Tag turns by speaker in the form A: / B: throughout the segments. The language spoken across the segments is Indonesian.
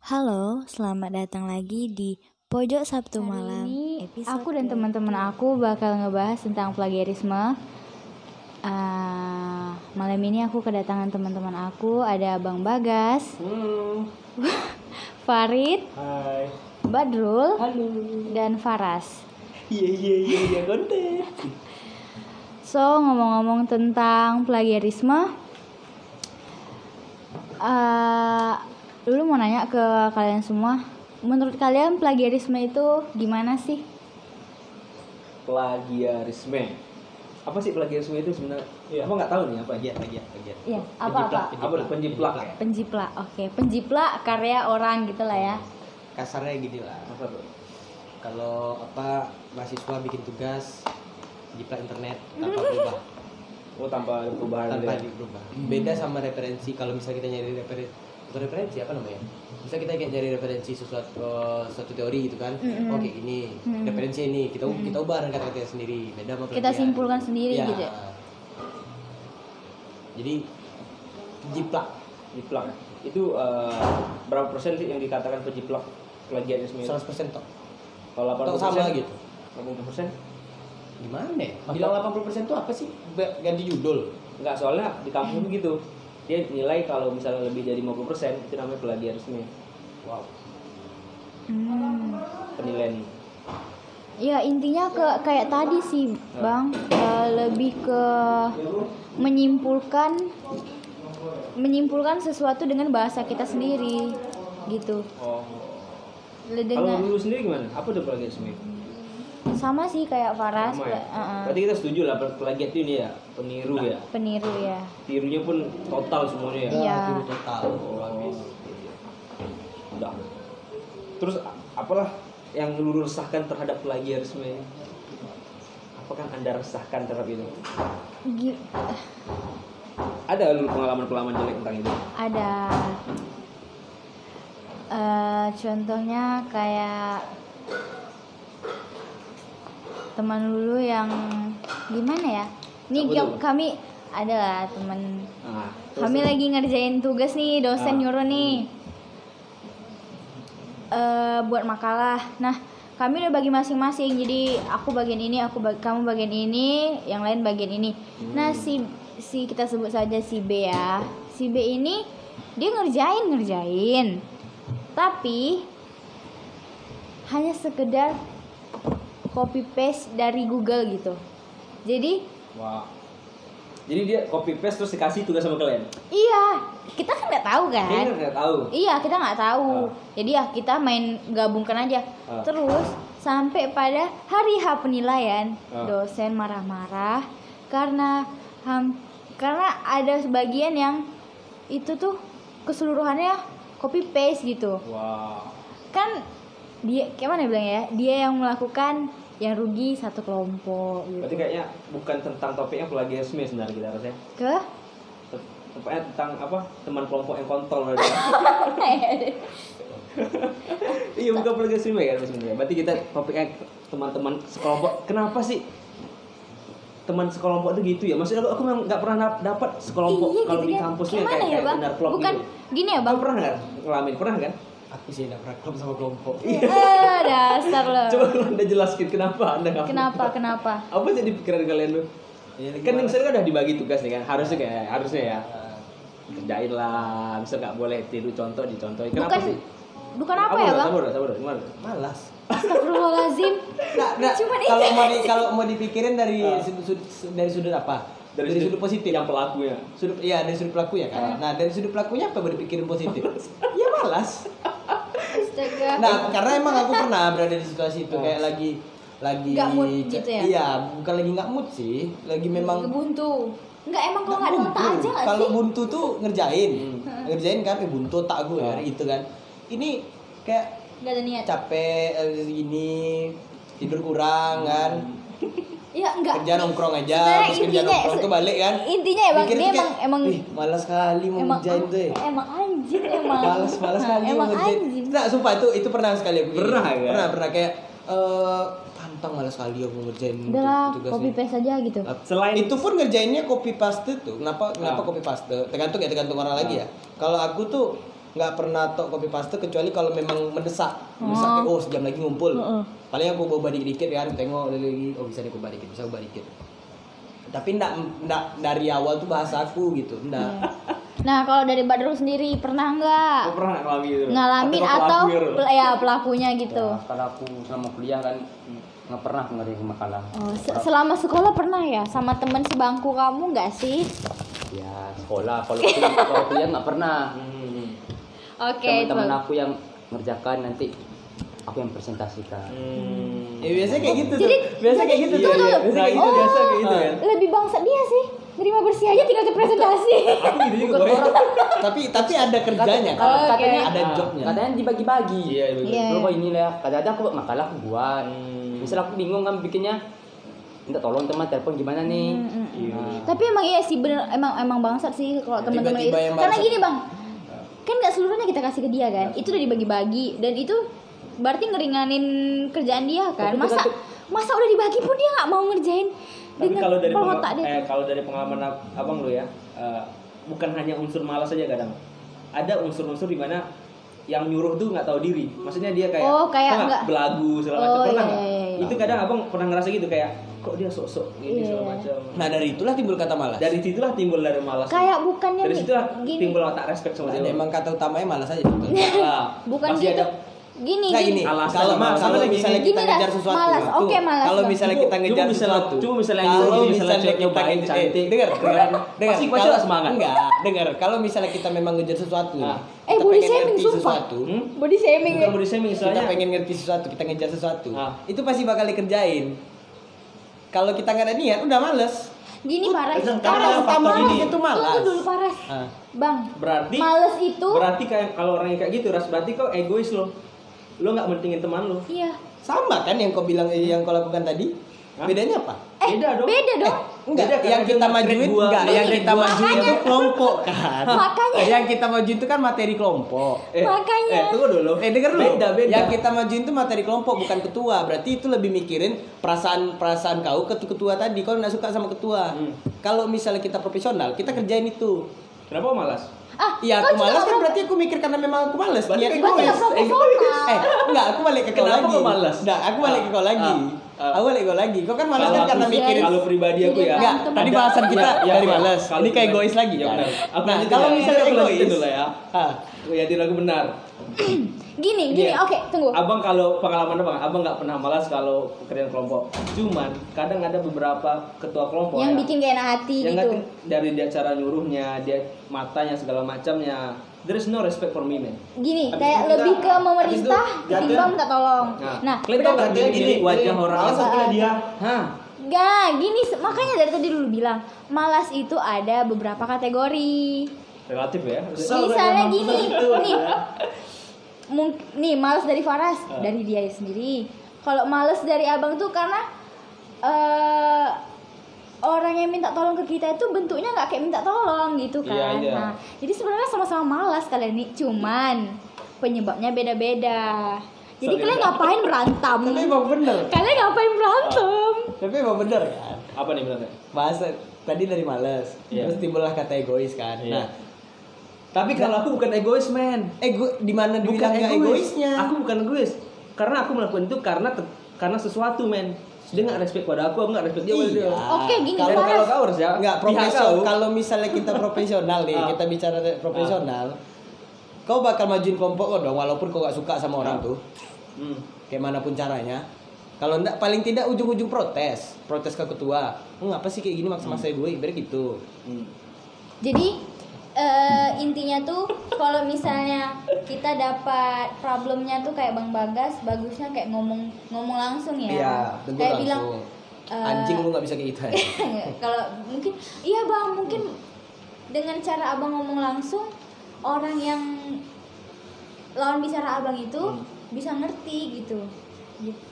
A: Halo, selamat datang lagi di Pojok Sabtu
B: Hari
A: Malam.
B: ini
A: episode
B: aku dan teman-teman aku bakal ngebahas tentang plagiarisme. Ah, malam ini aku kedatangan teman-teman aku ada Bang Bagas,
C: Hmm.
B: Farid,
C: Hai.
B: Badrul,
C: Halo.
B: dan Faras.
C: Iya iya iya iya konten.
B: So ngomong-ngomong tentang plagiarisme, ah, dulu mau nanya ke kalian semua, menurut kalian plagiarisme itu gimana sih?
C: Plagiarisme. Apa sih plagiarisme itu sebenarnya? Apa nggak tahu nih apa?
D: plagiat plagiat plagiat
B: Iya?
C: Apa tuh? penjiplak ya?
B: Penjiplak, oke. Penjiplak karya orang gitu lah ya.
D: kasarnya gini lah
C: Apa tuh?
D: kalau apa mahasiswa bikin tugas jiplak internet tanpa berubah
C: Oh tanpa perubahan
D: tanpa
C: gitu ya?
D: diubah beda sama referensi kalau misalnya kita nyari referensi bukan referensi apa namanya bisa kita kayak nyari referensi sesuatu suatu teori gitu kan
B: Mm-mm.
D: oke ini
B: Mm-mm.
D: referensi ini kita kita ubah dengan kata kita sendiri beda sama
B: Kita simpulkan sendiri
D: Iya.
B: gitu ya?
D: jadi jiplak
C: Jiplak. Itu eh, berapa persen sih yang dikatakan penjiplak plagiarisme itu?
D: 100% tok
C: Kalau 80
D: tok sama gitu
C: 80 persen?
D: gimana ya bilang 80% itu apa sih ganti judul
C: Enggak, soalnya di kampus begitu. Dia nilai kalau misalnya lebih dari 50 persen itu namanya plagiarisme.
D: wow
B: Hmm.
C: Penilaian.
B: Ya intinya ke kayak tadi sih bang, Eh, lebih ke menyimpulkan menyimpulkan sesuatu dengan bahasa kita sendiri gitu.
C: Oh.
B: Le-
C: Kalau
B: Dengan
C: dulu sendiri gimana? Apa tuh plagiarisme?
B: Sama sih kayak Faras,
C: Sama ya?
B: uh-uh,
C: Berarti kita setuju lah plagiat ini ya, peniru ya.
B: peniru ya.
C: Tirunya pun total semuanya ya.
B: Iya.
D: tiru total
C: Oh, Udah. Terus apalah yang lu resahkan terhadap plagiarisme ini? Apakah anda resahkan terhadap itu?
B: Gi-
C: Ada lu pengalaman-pengalaman jelek tentang itu?
B: ada eh contohnya kayak teman dulu yang gimana ya? Ini kami adalah teman.
C: Nah,
B: kami lagi ngerjain tugas nih dosen
C: Ah.
B: nyuruh nih. eh buat makalah. Nah kami udah bagi masing-masing. Jadi aku bagian ini aku bag- kamu bagian ini yang lain bagian ini. Nah si si kita sebut saja si B ya. Si B ini dia ngerjain ngerjain. Tapi hanya sekedar copy paste dari Google gitu jadi
C: Wah. Jadi dia copy paste terus dikasih tugas sama kalian.
B: iya kita kan nggak tahu kan
C: kan nggak tahu.
B: Iya kita nggak tahu.
C: Ah.
B: Jadi ya kita main gabungkan aja.
C: Ah.
B: Terus sampai pada hari H penilaian
C: Ah.
B: dosen marah-marah karena ham, karena ada sebagian yang itu tuh keseluruhannya copy paste gitu.
C: Wah.
B: Kan dia gimana bilang ya? Dia yang melakukan yang rugi satu kelompok
C: Berarti
B: gitu.
C: kayaknya bukan tentang topiknya plagiarisme sebenarnya kita rasanya.
B: Ke
C: Tepatnya tentang apa? Teman kelompok yang kontol berarti. iya bukan plagiarisme kan sebenarnya. Berarti kita topiknya teman-teman sekelompok. Kenapa sih teman sekelompok itu gitu ya? Maksudnya aku, aku memang nggak pernah dap- dapat sekelompok
B: iya
C: kalau
B: gitu
C: di
B: kan.
C: kampusnya
B: Gimana
C: kayak,
B: ya
C: kayak benar vlog
B: Bukan
C: gitu.
B: gini ya bang.
C: Bang pernah nggak ngalamin? Pernah kan?
D: Aku sih nggak pernah klub sama kelompok
B: Eh, dasar lo.
C: Coba anda jelaskan kenapa anda nggak
B: Kenapa? Kenapa?
C: Apa jadi pikiran kalian tuh?
D: Iya, lagi
C: Kan misalnya kan udah dibagi tugas nih kan, harusnya kayak harusnya ya
D: Ah,
C: kerjain lah, bisa nggak boleh tiru contoh dicontohin. Kenapa
B: Bukan
C: sih?
B: bukan apa ya
C: Sabar,
B: bang?
C: Sabar, sabar, gimana?
D: malas
B: Astagfirullahaladzim.
D: Nggak, nggak.
B: Cuman
D: kalau mau di, kalau mau dipikirin dari sudut, sudut- dari sudut apa? Dari, sudut, positif.
C: Yang pelakunya.
D: Sudut iya dari sudut pelaku ya kan. Nah, dari sudut pelakunya apa mau dipikirin positif? ya malas.
B: Astaga.
D: Nah, karena emang aku pernah berada di situasi itu kayak lagi lagi
B: Nggak mood gitu ya?
D: Iya, bukan lagi nggak mood sih, lagi memang
B: buntu. Enggak emang kalau nggak ada
D: buntu.
B: otak aja nggak
D: Kalau
B: sih?
D: buntu tuh ngerjain,
C: Hmm.
D: ngerjain kan, eh buntu otak gue
C: Ah.
D: gitu kan. Ini kayak
B: Nggak ada niat.
D: capek eh, gini tidur kurang kan
B: Iya enggak.
D: kerja nongkrong aja
B: Sebenarnya
D: terus kerja
B: intinya-
D: nongkrong tuh balik kan
B: Intinya ya bang,
D: Mikir
B: dia emang emang
D: "Ih, malas sekali mau
B: emang
D: ngerjain tuh ya."
B: emang anjing emang.
D: malas malas sekali mau
B: Emang
D: ngerjain
B: anjing.
D: nah sumpah itu itu pernah sekali aku
C: Pernah ya?
D: pernah pernah kayak eh pantang malas sekali aku ngerjain
B: Udah lah,
D: tugas
B: copy paste aja gitu.
C: Selain
D: itu pun ngerjainnya copy paste tuh kenapa kenapa
C: Ah.
D: copy paste tergantung ya tergantung orang lagi ya kalau aku tuh nggak pernah tok copy paste kecuali kalau memang mendesak mendesak kayak oh sejam lagi ngumpul paling aku bawa dikit-dikit kan tengok lagi oh bisa diubah dikit bisa ubah dikit tapi ndak ndak dari awal tuh bahasa aku gitu ndak
B: Nah, kalau dari Badrul sendiri pernah nggak
C: Aku pernah nggak ngalamin gitu.
B: ngalamin
C: Atau
B: atau
C: gitu.
B: ya pelakunya gitu?
E: Ya, kalau aku selama kuliah kan nggak pernah ngerjain makalah.
B: Oh, se- selama sekolah pernah ya sama temen sebangku kamu nggak sih?
E: Ya sekolah. Kalau kuliah, kalau kuliah nggak pernah.
C: Hmm.
B: Oke,
E: Teman-teman aku yang ngerjakan nanti aku yang presentasikan.
C: Hmm.
D: ya biasanya kayak gitu tuh
B: Jadi-
D: biasa kayak gitu tuh
C: Iya, iya.
D: biasa kayak gitu
B: Oh.
D: biasa kayak gitu kan
B: Lebih bangsa dia sih. Nerima bersih aja tinggal ke presentasi.
C: Aku gitu juga
D: tapi tapi ada kerjanya
E: katanya
D: ada jobnya
E: Katanya dibagi-bagi.
C: Iya, betul.
B: Iya.
E: Lu kok ini lah. Kadang-kadang aku makalah aku buat.
C: Hmm.
E: Misal aku bingung kan bikinnya. Minta tolong teman telepon gimana nih.
C: Iya.
E: Nah,
B: Tapi emang iya sih bener emang emang bangsat sih kalau teman-teman itu. Karena
D: bangsat.
B: gini bang, kan nggak seluruhnya kita kasih ke dia kan. Itu udah dibagi-bagi dan itu berarti ngeringanin kerjaan dia kan.
E: Tapi
B: Masa masa udah dibagi pun dia nggak mau ngerjain
C: Tapi
B: dengan
C: kalau dari
B: otak dia.
C: eh, kalau dari pengalaman ab- abang lu ya, eh, bukan hanya unsur malas saja kadang. Ada unsur-unsur di mana yang nyuruh tuh nggak tahu diri. Maksudnya dia kayak,
B: Oh, kayak
C: tau nggak,
B: nggak-
C: belagu segala
B: Oh,
C: macam. Pernah
B: iya,
C: nggak?
B: iya, iya.
C: Itu kadang abang pernah ngerasa gitu kayak, kok dia sok-sok ini
B: Iya.
C: segala macam.
D: nah dari itulah timbul kata malas
C: Dari situlah timbul dari malas.
B: Kayak bukannya
C: dari
B: nih,
C: situlah
B: gini.
C: timbul tak respect sama
D: Ada
C: dia.
D: emang kata utamanya malas aja gitu.
C: Nah,
B: Bukan
C: pasti
B: gitu.
C: ada
B: Gini,
D: Nggak
B: gini.
D: gini,
C: Alasan
D: kalau
C: malas.
D: kalau
C: Gini,
D: misalnya
B: gini
D: kita
B: dah,
D: ngejar sesuatu,
B: malas.
D: tuh,
B: Oke, malas,
D: Kalau misalnya
C: Cuma-
D: kita
C: cuma
D: ngejar
C: misalnya-
D: sesuatu,
C: cuma misalnya
D: kalau
C: gini, misalnya
D: misalnya
C: cewek
D: kita
C: nyobain
D: ngejar,
C: cantik,
D: eh, dengar, dengar, dengar. Kalau-
C: semangat.
D: Enggak, dengar. Kalau misalnya kita memang ngejar sesuatu,
C: Ah.
D: kita
B: Eh, body shaming, sumpah.
D: sesuatu,
C: Hmm?
B: Body shaming.
C: Bukan
B: ya.
C: body shaming
D: kita pengen ngerti sesuatu, kita ngejar sesuatu,
C: Ah.
D: itu pasti bakal dikerjain. Kalau kita nggak ada niat, udah males.
B: Gini Paras.
C: Karena
B: Paras
C: ini.
B: itu malas. Tunggu dulu Paras.
D: Ah.
B: Bang,
C: Berarti
B: males itu
C: berarti kayak kalau orang yang kayak gitu ras berarti kau egois lo lo nggak mentingin teman lo
B: iya.
D: Sama kan yang kau bilang yang kau lakukan tadi?
C: Hah?
D: Bedanya apa?
B: Eh,
C: Beda dong.
B: Beda dong.
D: Enggak,
C: Beda, karena
D: yang kita majuin
C: gua,
D: enggak, yang kita
C: gua.
D: majuin itu kelompok kan.
B: Makanya.
D: yang kita majuin itu kan materi kelompok.
C: eh,
B: Makanya.
C: eh tunggu dulu
D: Eh denger dulu.
C: beda beda
D: Yang kita majuin itu materi kelompok bukan ketua. Berarti itu lebih mikirin perasaan-perasaan kau ke ketua tadi. Kau nggak suka sama ketua.
C: Hmm.
D: Kalau misalnya kita profesional, kita kerjain itu.
C: kenapa malas
B: Ah,
D: Iya,
B: kau
D: aku malas kan berarti aku mikir karena memang aku malas.
C: Berarti kan
D: aku malas.
B: profesional.
D: Eh, enggak, aku balik ke kau
C: Kenapa
D: lagi.
C: kau malas?
D: Enggak, aku balik ke kau lagi.
C: Ah.
D: Aku balik kau lagi. Kau kan malas kan karena mikirin
C: kalau pribadi aku ya
D: Enggak,
B: Berantem.
D: tadi
C: ada-
D: bahasan kita
C: ya, ya,
D: dari malas. Ini kayak egois lagi
C: ya,
D: kan.
C: benar. Aku
D: Nah, kalau
C: ya.
D: misalnya egois,
C: dulu ya
D: ah,
C: ya tidak aku benar
B: Gini, gini.
C: Iya.
B: Oke, tunggu.
C: abang kalau pengalaman abang abang nggak pernah malas kalau pekerjaan kelompok cuman kadang ada beberapa ketua kelompok
B: Yang
C: ya,
B: bikin gak enak hati
C: yang
B: gitu.
C: nggak- dari dia cara nyuruhnya dia matanya segala macamnya there is no respect for me man
B: Gini,
C: Habis
B: kayak
C: itu kita-
B: lebih ke memerintah ketimbang minta tolong.
C: nah,
B: Nah,
C: kalian
B: berarti-
C: gini, gini wajah orang
B: malas dia.
C: hah
B: Gak, gini se- makanya dari tadi dulu bilang malas itu ada beberapa kategori.
C: relatif ya
B: Misalnya gini, nih, mung- nih malas dari Faras
C: Ah.
B: dari dia sendiri. Kalau malas dari abang tuh karena eh orang yang minta tolong ke kita itu bentuknya nggak kayak minta tolong gitu kan.
C: Iya, iya.
B: Nah, jadi sebenarnya sama-sama malas kalian nih, cuman penyebabnya beda-beda. Jadi
C: Saling
B: kalian ngapain berantem?
D: tapi emang bener.
B: Kalian ngapain berantem?
D: Tapi emang bener kan.
C: apa nih benar
D: Bahasa tadi dari malas,
C: Iya.
D: terus timbullah kata egois kan.
C: Iya.
D: Nah,
C: tapi kalau aku bukan egois man
D: ego di mana
C: bukan
D: dibilang
C: egois.
D: egoisnya?
C: Aku bukan egois. Karena aku melakukan itu karena karena sesuatu, men. Dia nggak respect pada aku, aku nggak respect dia pada dia.
D: Iya.
B: Oke, gini,
D: Kalau
C: kalau kau harus ya,
D: nggak profesional. Kalau misalnya kita profesional nih,
C: Ah.
D: kita bicara profesional, kau bakal majuin kelompok kau dong, walaupun kau gak suka sama orang
C: Ah.
D: tuh,
C: Hmm.
D: kayak mana pun caranya. Kalau enggak paling tidak ujung-ujung protes, protes ke ketua. Oh, ngapa sih kayak gini maksa-maksa gue? Biar gitu.
C: Hmm.
B: Jadi eh, intinya tuh kalau misalnya kita dapat problemnya tuh kayak Bang Bagas, bagusnya kayak ngomong ngomong langsung ya.
D: Iya,
B: kayak
D: langsung.
B: bilang eh,
D: Anjing lu nggak bisa kayak gitu. ya.
B: kalau mungkin iya Bang, mungkin dengan cara Abang ngomong langsung orang yang lawan bicara Abang itu
C: Hmm.
B: bisa ngerti gitu.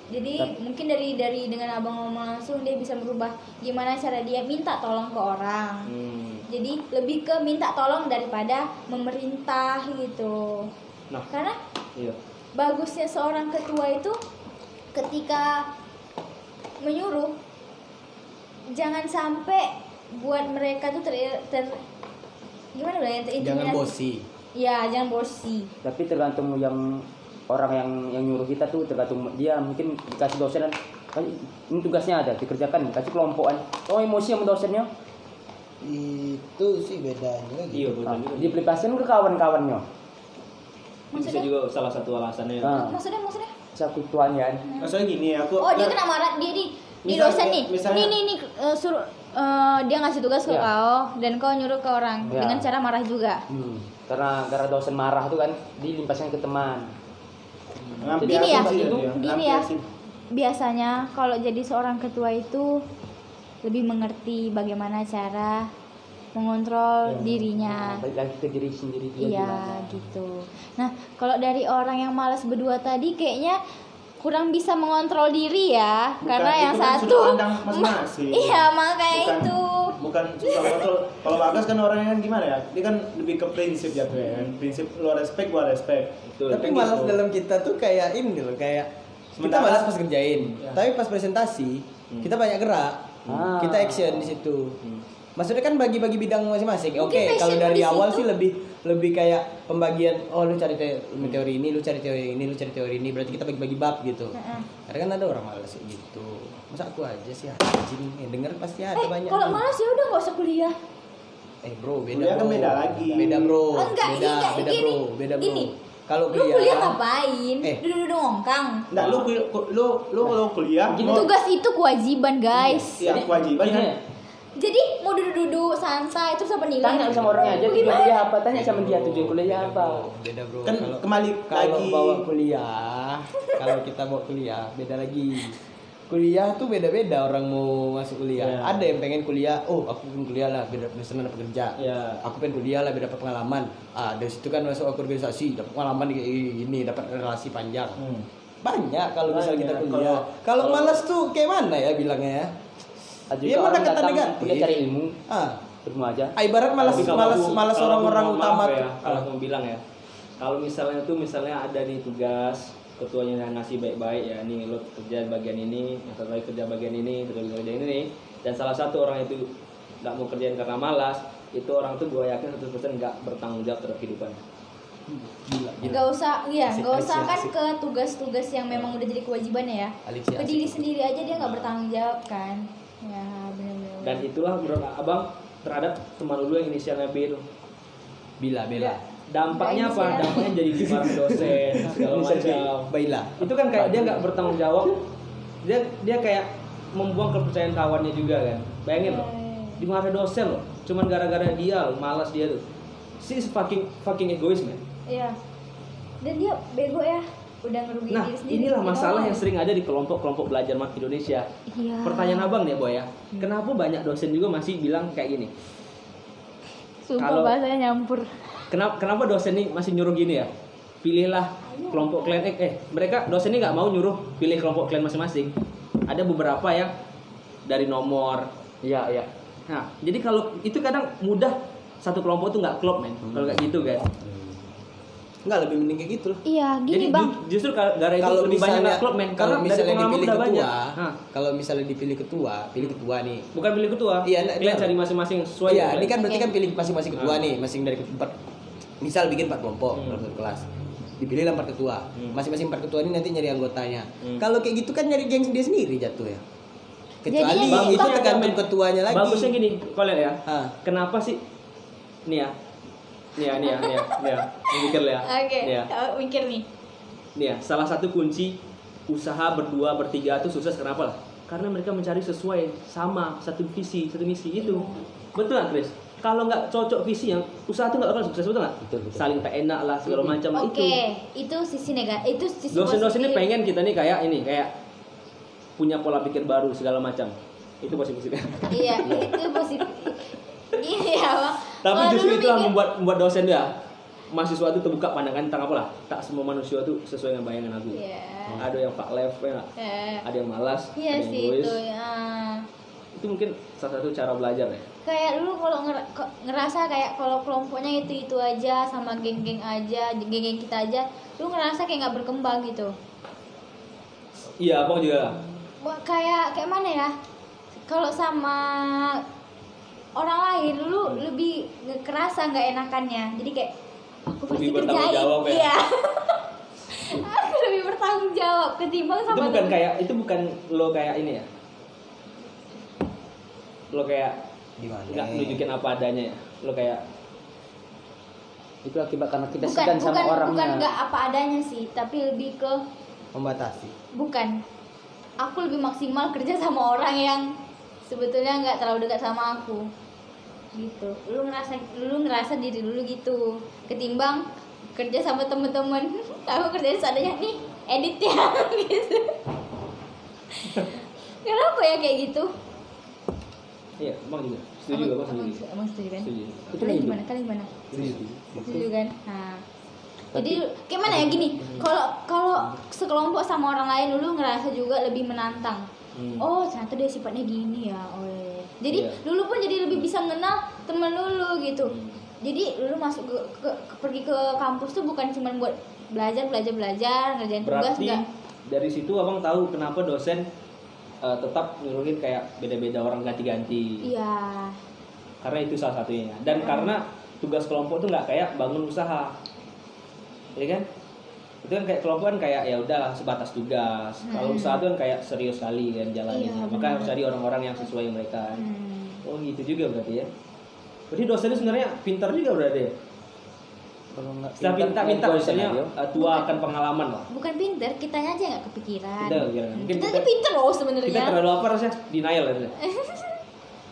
B: Jadi mungkin dari dari dengan Abang ngomong langsung dia bisa merubah gimana cara dia minta tolong ke orang
C: Hmm.
B: Jadi lebih ke minta tolong daripada memerintah gitu.
C: Nah,
B: karena
C: iya.
B: bagusnya seorang ketua itu ketika menyuruh jangan sampai buat mereka tuh ter, ter- gimana bilangnya
D: Jangan
B: terintimidasi.
D: bosi.
B: ya jangan bosi.
E: Tapi tergantung yang orang yang yang nyuruh kita tuh tergantung dia. Mungkin dikasih dosen kan "Kan ini tugasnya ada dikerjakan kasih kelompokan. Oh emosi sama dosennya
D: itu sih bedanya
C: Iya
D: gitu.
C: betul
E: nah,
C: juga.
E: diaplikasikan ke kawan-kawannya
C: Bisa
B: maksudnya
C: juga salah satu alasannya.
E: nah
B: maksudnya maksudnya
E: kesatuan ya
F: Maksudnya gini, aku
B: oh dia
F: nah,
B: kena marah dia di di dosen nih
F: misalnya-
B: nih nih nih eh, suruh eh, dia ngasih tugas ke
E: Ya.
B: kau dan kau nyuruh ke orang
E: Ya.
B: dengan cara marah juga
E: hmm. karena karena dosen marah tuh kan dilimpaskan ke teman
F: ngambil
B: Gini ya,
F: sih,
B: gini ya.
F: sih.
B: biasanya kalau jadi seorang ketua itu lebih mengerti bagaimana cara mengontrol dirinya
E: balik lagi ke diri sendiri dia
B: Iya
E: gimana.
B: gitu. Nah kalau dari orang yang malas berdua tadi kayaknya kurang bisa mengontrol diri ya,
F: Bukan,
B: karena yang
F: kan
B: satu,
F: masing-masing.
B: iya makanya
F: Bukan-
B: itu.
F: bukan susah kontrol kalau bagas kan orangnya kan gimana ya dia kan lebih ke prinsip jatuhnya kan prinsip lo respect gua respect
C: Betul.
D: Tapi
F: Kayak
D: malas
F: gitu.
D: dalam kita tuh kayak ini loh, kayak kita
F: Sementara-
D: malas pas kerjain,
F: Ya.
D: tapi pas presentasi kita banyak gerak,
E: Ah.
D: kita action di situ. Maksudnya kan bagi-bagi bidang masing-masing. Oke,
B: Mungkin
D: kalau dari awal
B: situ.
D: sih lebih lebih kayak pembagian oh lu cari te- teori ini, lu cari teori ini, lu cari teori ini, berarti kita bagi-bagi bab gitu.
B: Heeh.
D: Karena kan ada orang malas gitu. Masa aku aja sih anjing, yang denger pasti ada
B: Eh
D: banyak.
B: kalau malas ya udah nggak usah kuliah.
D: Eh bro, beda
F: Kuliah kan beda lagi.
D: Beda bro.
B: Oh, enggak,
D: beda,
B: ini
D: beda
B: gini.
D: bro, beda bro.
B: Gini.
D: Kalau
B: Lu kuliah
D: kuliah,
B: ngapain?
D: Eh.
B: Duduk-duduk ngongkang.
F: Nggak, lu lu lu kalau kuliah
E: Gini,
F: mau
B: Tugas itu kewajiban guys.
F: ya kewajiban
E: Gini,
F: kan
B: Jadi mau duduk-duduk santai terus apa nilai?
E: tanya sama orangnya aja tujuan kuliah apa tanya sama dia tujuan kuliah apa
D: beda bro.
F: kan kembali
D: kalau
F: lagi
D: bawa kuliah kalau kita bawa kuliah beda lagi kuliah tuh beda-beda orang mau masuk kuliah
C: Ya.
D: ada yang pengen kuliah oh aku pengen kuliah lah biar senang dapat kerja
C: Ya.
D: aku pengen kuliah lah biar dapat pengalaman ah dari situ kan masuk aku organisasi dapat pengalaman kayak gini dapat relasi panjang
C: Hmm.
D: banyak kalau misalnya kita
F: Banyak.
D: kuliah
F: Kalau-
D: malas tuh kayak mana ya bilangnya ya Dia mana kata negatif?
E: kuliah cari ilmu
D: ah
E: ilmu aja
D: ah, ibarat malas malas malas orang-orang utama
C: ya, kalau aku bilang ya kalau misalnya tuh misalnya ada nih tugas ketuanya yang ngasih baik-baik ya nih lo kerja bagian ini yang satu lagi kerja bagian ini lagi bagian ini dan salah satu orang itu nggak mau kerjain karena malas itu orang tuh gue yakin 100% nggak bertanggung jawab terhadap kehidupan
D: gila gila
B: Gak usah, iya,
D: Asik,
B: gak usah
D: asik,
B: kan
D: asik.
B: ke tugas-tugas yang memang udah jadi kewajibannya ya. Ke diri sendiri aja dia nggak bertanggung jawab kan. Ya benar-benar.
C: dan itulah menurut abang terhadap teman dulu yang inisialnya B itu
D: bila bela
C: dampaknya apa? Dampaknya jadi dimarahin dosen segala macam.
D: Baila
C: itu kan kayak dia nggak bertanggung jawab. Dia dia kayak membuang kepercayaan kawannya juga kan. Bayangin loh. Dimarahin dosen loh. Cuman gara-gara dia loh malas dia tuh. Si fucking fucking egois man
B: Iya. Dan dia bego ya, udah ngerugiin
C: nah
B: diri sendiri.
C: inilah masalah
B: orang.
C: yang sering ada di kelompok-kelompok belajar mat Indonesia.
B: Iya.
C: pertanyaan abang nih boy ya. Kenapa banyak dosen juga masih bilang kayak gini?
B: Sumpah
C: kalau-
B: bahasanya nyampur.
C: Kenapa kenapa dosen nih masih nyuruh gini ya? Pilihlah kelompok kalian eh, eh mereka dosen ini nggak mau nyuruh pilih kelompok kalian masing-masing. Ada beberapa yang dari nomor.
E: Iya iya.
C: Nah jadi kalau itu kadang mudah satu kelompok tuh nggak klop men. Kalau kayak gitu kan
D: Enggak lebih mending kayak gitu loh.
B: Iya,
C: jadi
B: gini bang.
C: ju- justru gara itu
D: Kalau
C: lebih banyak
D: misalnya
C: nggak klop men.
D: Kalau misalnya
C: pengalaman
D: dipilih
C: udah banyak.
D: Ketua, kalau misalnya dipilih ketua, pilih ketua nih.
C: bukan pilih ketua
D: Iya, nah,
C: kalian
D: benar.
C: cari masing-masing sesuai
D: Iya, ini kan berarti kan pilih masing-masing ketua nih, masing dari empat misal bikin empat kelompok
C: Hmm.
D: dalam satu kelas. Dipilih lah empat ketua.
C: Hmm.
D: Masing-masing empat ketua ini nanti nyari anggotanya.
C: Hmm.
D: Kalau kayak gitu kan nyari geng dia sendiri jatuh ya. Kecuali
B: Jadinya
D: itu
B: Bang,
D: tergantung ketuanya lagi.
C: bagusnya gini kalian ya
D: Ah.
C: kenapa sih nih ya nih ya nih ya nih ya nih ya mikir ya
B: Oke,
C: nih ya
B: oh, mikir nih.
C: nih ya salah satu kunci usaha berdua bertiga itu sukses kenapa lah karena mereka mencari sesuai sama satu visi satu misi itu betul nggak Chris kalau nggak cocok visi yang usaha itu nggak akan sukses betul nggak
E: Betul, betul.
C: saling tak enak lah segala macam
B: Oke,
C: itu
B: itu sisi negatif, itu sisi
C: dosen-dosen ini pengen kita nih kayak ini kayak punya pola pikir baru segala macam itu positif
B: Iya, itu positif. Ini ya bang.
C: tapi
B: Kalau
C: justru itulah
B: mikir-
C: membuat membuat dosen dia mahasiswa itu terbuka pandangan tentang apa lah tak semua manusia itu sesuai dengan bayangan aku
B: Iya.
C: ada yang pak left ya?
B: Eh,
C: ada yang malas
B: Iya
C: ada yang
B: sih
C: egois
B: itu ya.
C: itu mungkin salah satu cara belajar ya
B: Kayak dulu kalau ngerasa kayak kalau kelompoknya itu itu aja sama geng-geng aja, geng-geng kita aja, lu ngerasa kayak nggak berkembang gitu.
C: iya abang juga
B: Wah, kayak kayak mana ya? Kalau sama orang lain lu lebih nge- kerasa nggak enakannya. Jadi kayak aku pasti
C: Lebih bertanggung
B: kerjain
C: jawab ya?
B: iya aku lebih bertanggung jawab ketimbang
C: itu
B: sama
C: bukan
B: temen.
C: kayak itu bukan lo kayak ini ya lo kayak
D: Mana?
C: nggak nunjukin apa adanya. Ya lo kayak
E: Itu akibat karena kita
B: bukan
E: segan sama
B: bukan
E: orangnya.
B: bukan nggak apa adanya sih tapi lebih ke
D: Membatasi.
B: bukan. Aku lebih maksimal kerja sama orang yang sebetulnya nggak terlalu dekat sama aku. Gitu. Lu ngerasa lu ngerasa diri dulu gitu. Ketimbang kerja sama temen-temen. Aku kerja seadanya nih edit ya gitu. Kenapa ya kayak gitu
C: iya emang juga setuju
B: Abang-
C: abang setuju.
B: abang setuju kan?
C: Setuju.
B: Kalian gimana? Kalian gimana?
C: Setuju.
B: Setuju kan? Nah. Jadi gimana ya? Gini kalau kalau sekelompok sama orang lain dulu ngerasa juga lebih menantang.
C: Hmm.
B: oh ternyata dia sifatnya gini ya oh iya. jadi
C: Iya.
B: dulu pun jadi lebih bisa mengenal temen dulu gitu. Jadi dulu masuk ke, ke- ke- pergi ke kampus tuh bukan cuma buat belajar belajar belajar ngerjain tugas
C: berarti
B: enggak
C: dari situ abang tahu kenapa dosen eh, tetap nyuruhin kayak beda-beda orang ganti-ganti.
B: Iya.
C: Karena itu salah satunya. Dan karena tugas kelompok tuh nggak kayak bangun usaha. Ya kan? Itu kan kayak kelompok kan kayak ya udah sebatas tugas. Kalau usaha tuh kan kayak serius sekali kan jalannya
B: Iya,
C: maka
B: benar.
C: harus cari orang-orang yang sesuai mereka.
B: Hmm.
C: oh gitu juga berarti ya. Berarti dosennya sebenarnya pintar juga berarti ya
E: Kalau nggak
C: setelah
E: pintar, dosen aja.
C: eh, tua akan pengalaman lah
B: bukan pinter kitanya aja nggak kepikiran
C: Kita kepikiran. Mungkin
B: kita
C: kita-
B: tuh pinter loh
C: kita
B: sebenarnya
C: terlalu apa rasanya denial ya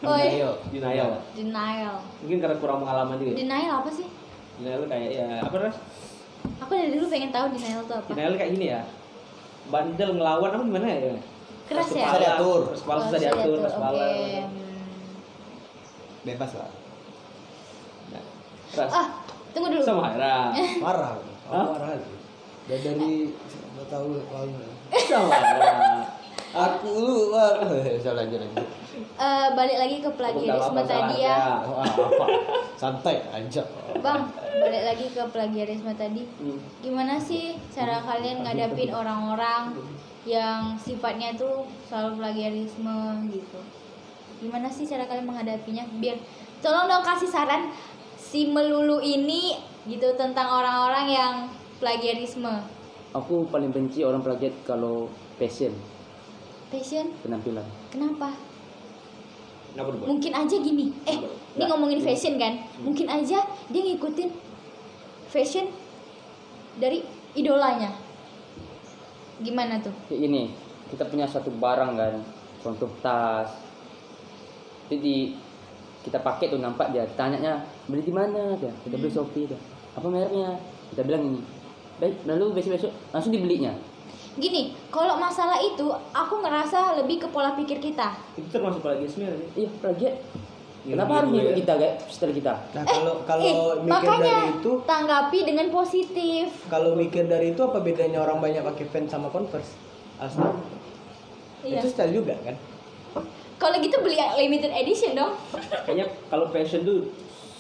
B: oh iya.
D: Ayo.
C: denial
B: denial
C: mungkin karena kurang pengalaman juga ya.
B: denial apa sih
C: denial tuh kayak ya apa ras
B: aku dari dulu pengen tahu denial itu apa
C: denial kayak gini ya bandel ngelawan apa gimana ya
B: Keras ya?
C: kepala,
D: Susah diatur.
C: keras kepala susah diatur kepala
B: Hmm.
D: Bebas lah.
C: Nah, keras
B: ah tunggu dulu
C: sama Haira
D: Marah. Aku marah. Dan dari nggak tahu lalu.
C: sama Haira
D: Aku lu wah. Saya lanjut lagi.
B: Eh, balik lagi ke plagiarisme tadi ya
D: Oh, apa? Santai aja.
B: bang balik lagi ke plagiarisme tadi
C: Hmm.
B: gimana sih cara kalian ngadapin orang-orang yang sifatnya tuh selalu plagiarisme gitu gimana sih cara kalian menghadapinya biar tolong dong kasih saran si melulu ini gitu tentang orang-orang yang plagiarisme.
E: Aku paling benci orang plagiat kalau passion.
B: Passion?
E: Penampilan.
B: kenapa?
C: Kenapa
B: mungkin aja gini. Eh ini
C: Nggak.
B: ngomongin fashion kan? Mungkin aja dia ngikutin fashion dari idolanya. Gimana tuh?
E: Kayak gini, kita punya satu barang kan, contoh tas. Jadi kita pakai tuh nampak dia, tanyanya beli di mana dia? Kita beli Shopee dia. Apa mereknya? Kita bilang ini. Baik, lalu besok-besok langsung dibelinya.
B: gini kalau masalah itu aku ngerasa lebih ke pola pikir kita
C: itu termasuk plagiarisme nggak sih
E: Iya, plagiat.
C: Iya,
E: Kenapa
C: gitu
E: harus ngikut
C: ya.
E: kita kayak setelah kita?
D: Nah, kalau kalau
B: eh,
D: mikir
B: makanya
D: dari itu
B: tanggapi dengan positif
D: kalau mikir dari itu apa bedanya orang banyak pakai fans sama converse Asli.
B: iya
D: itu style juga kan
B: kalau gitu beli yang limited edition dong.
C: Kayaknya kalau fashion tuh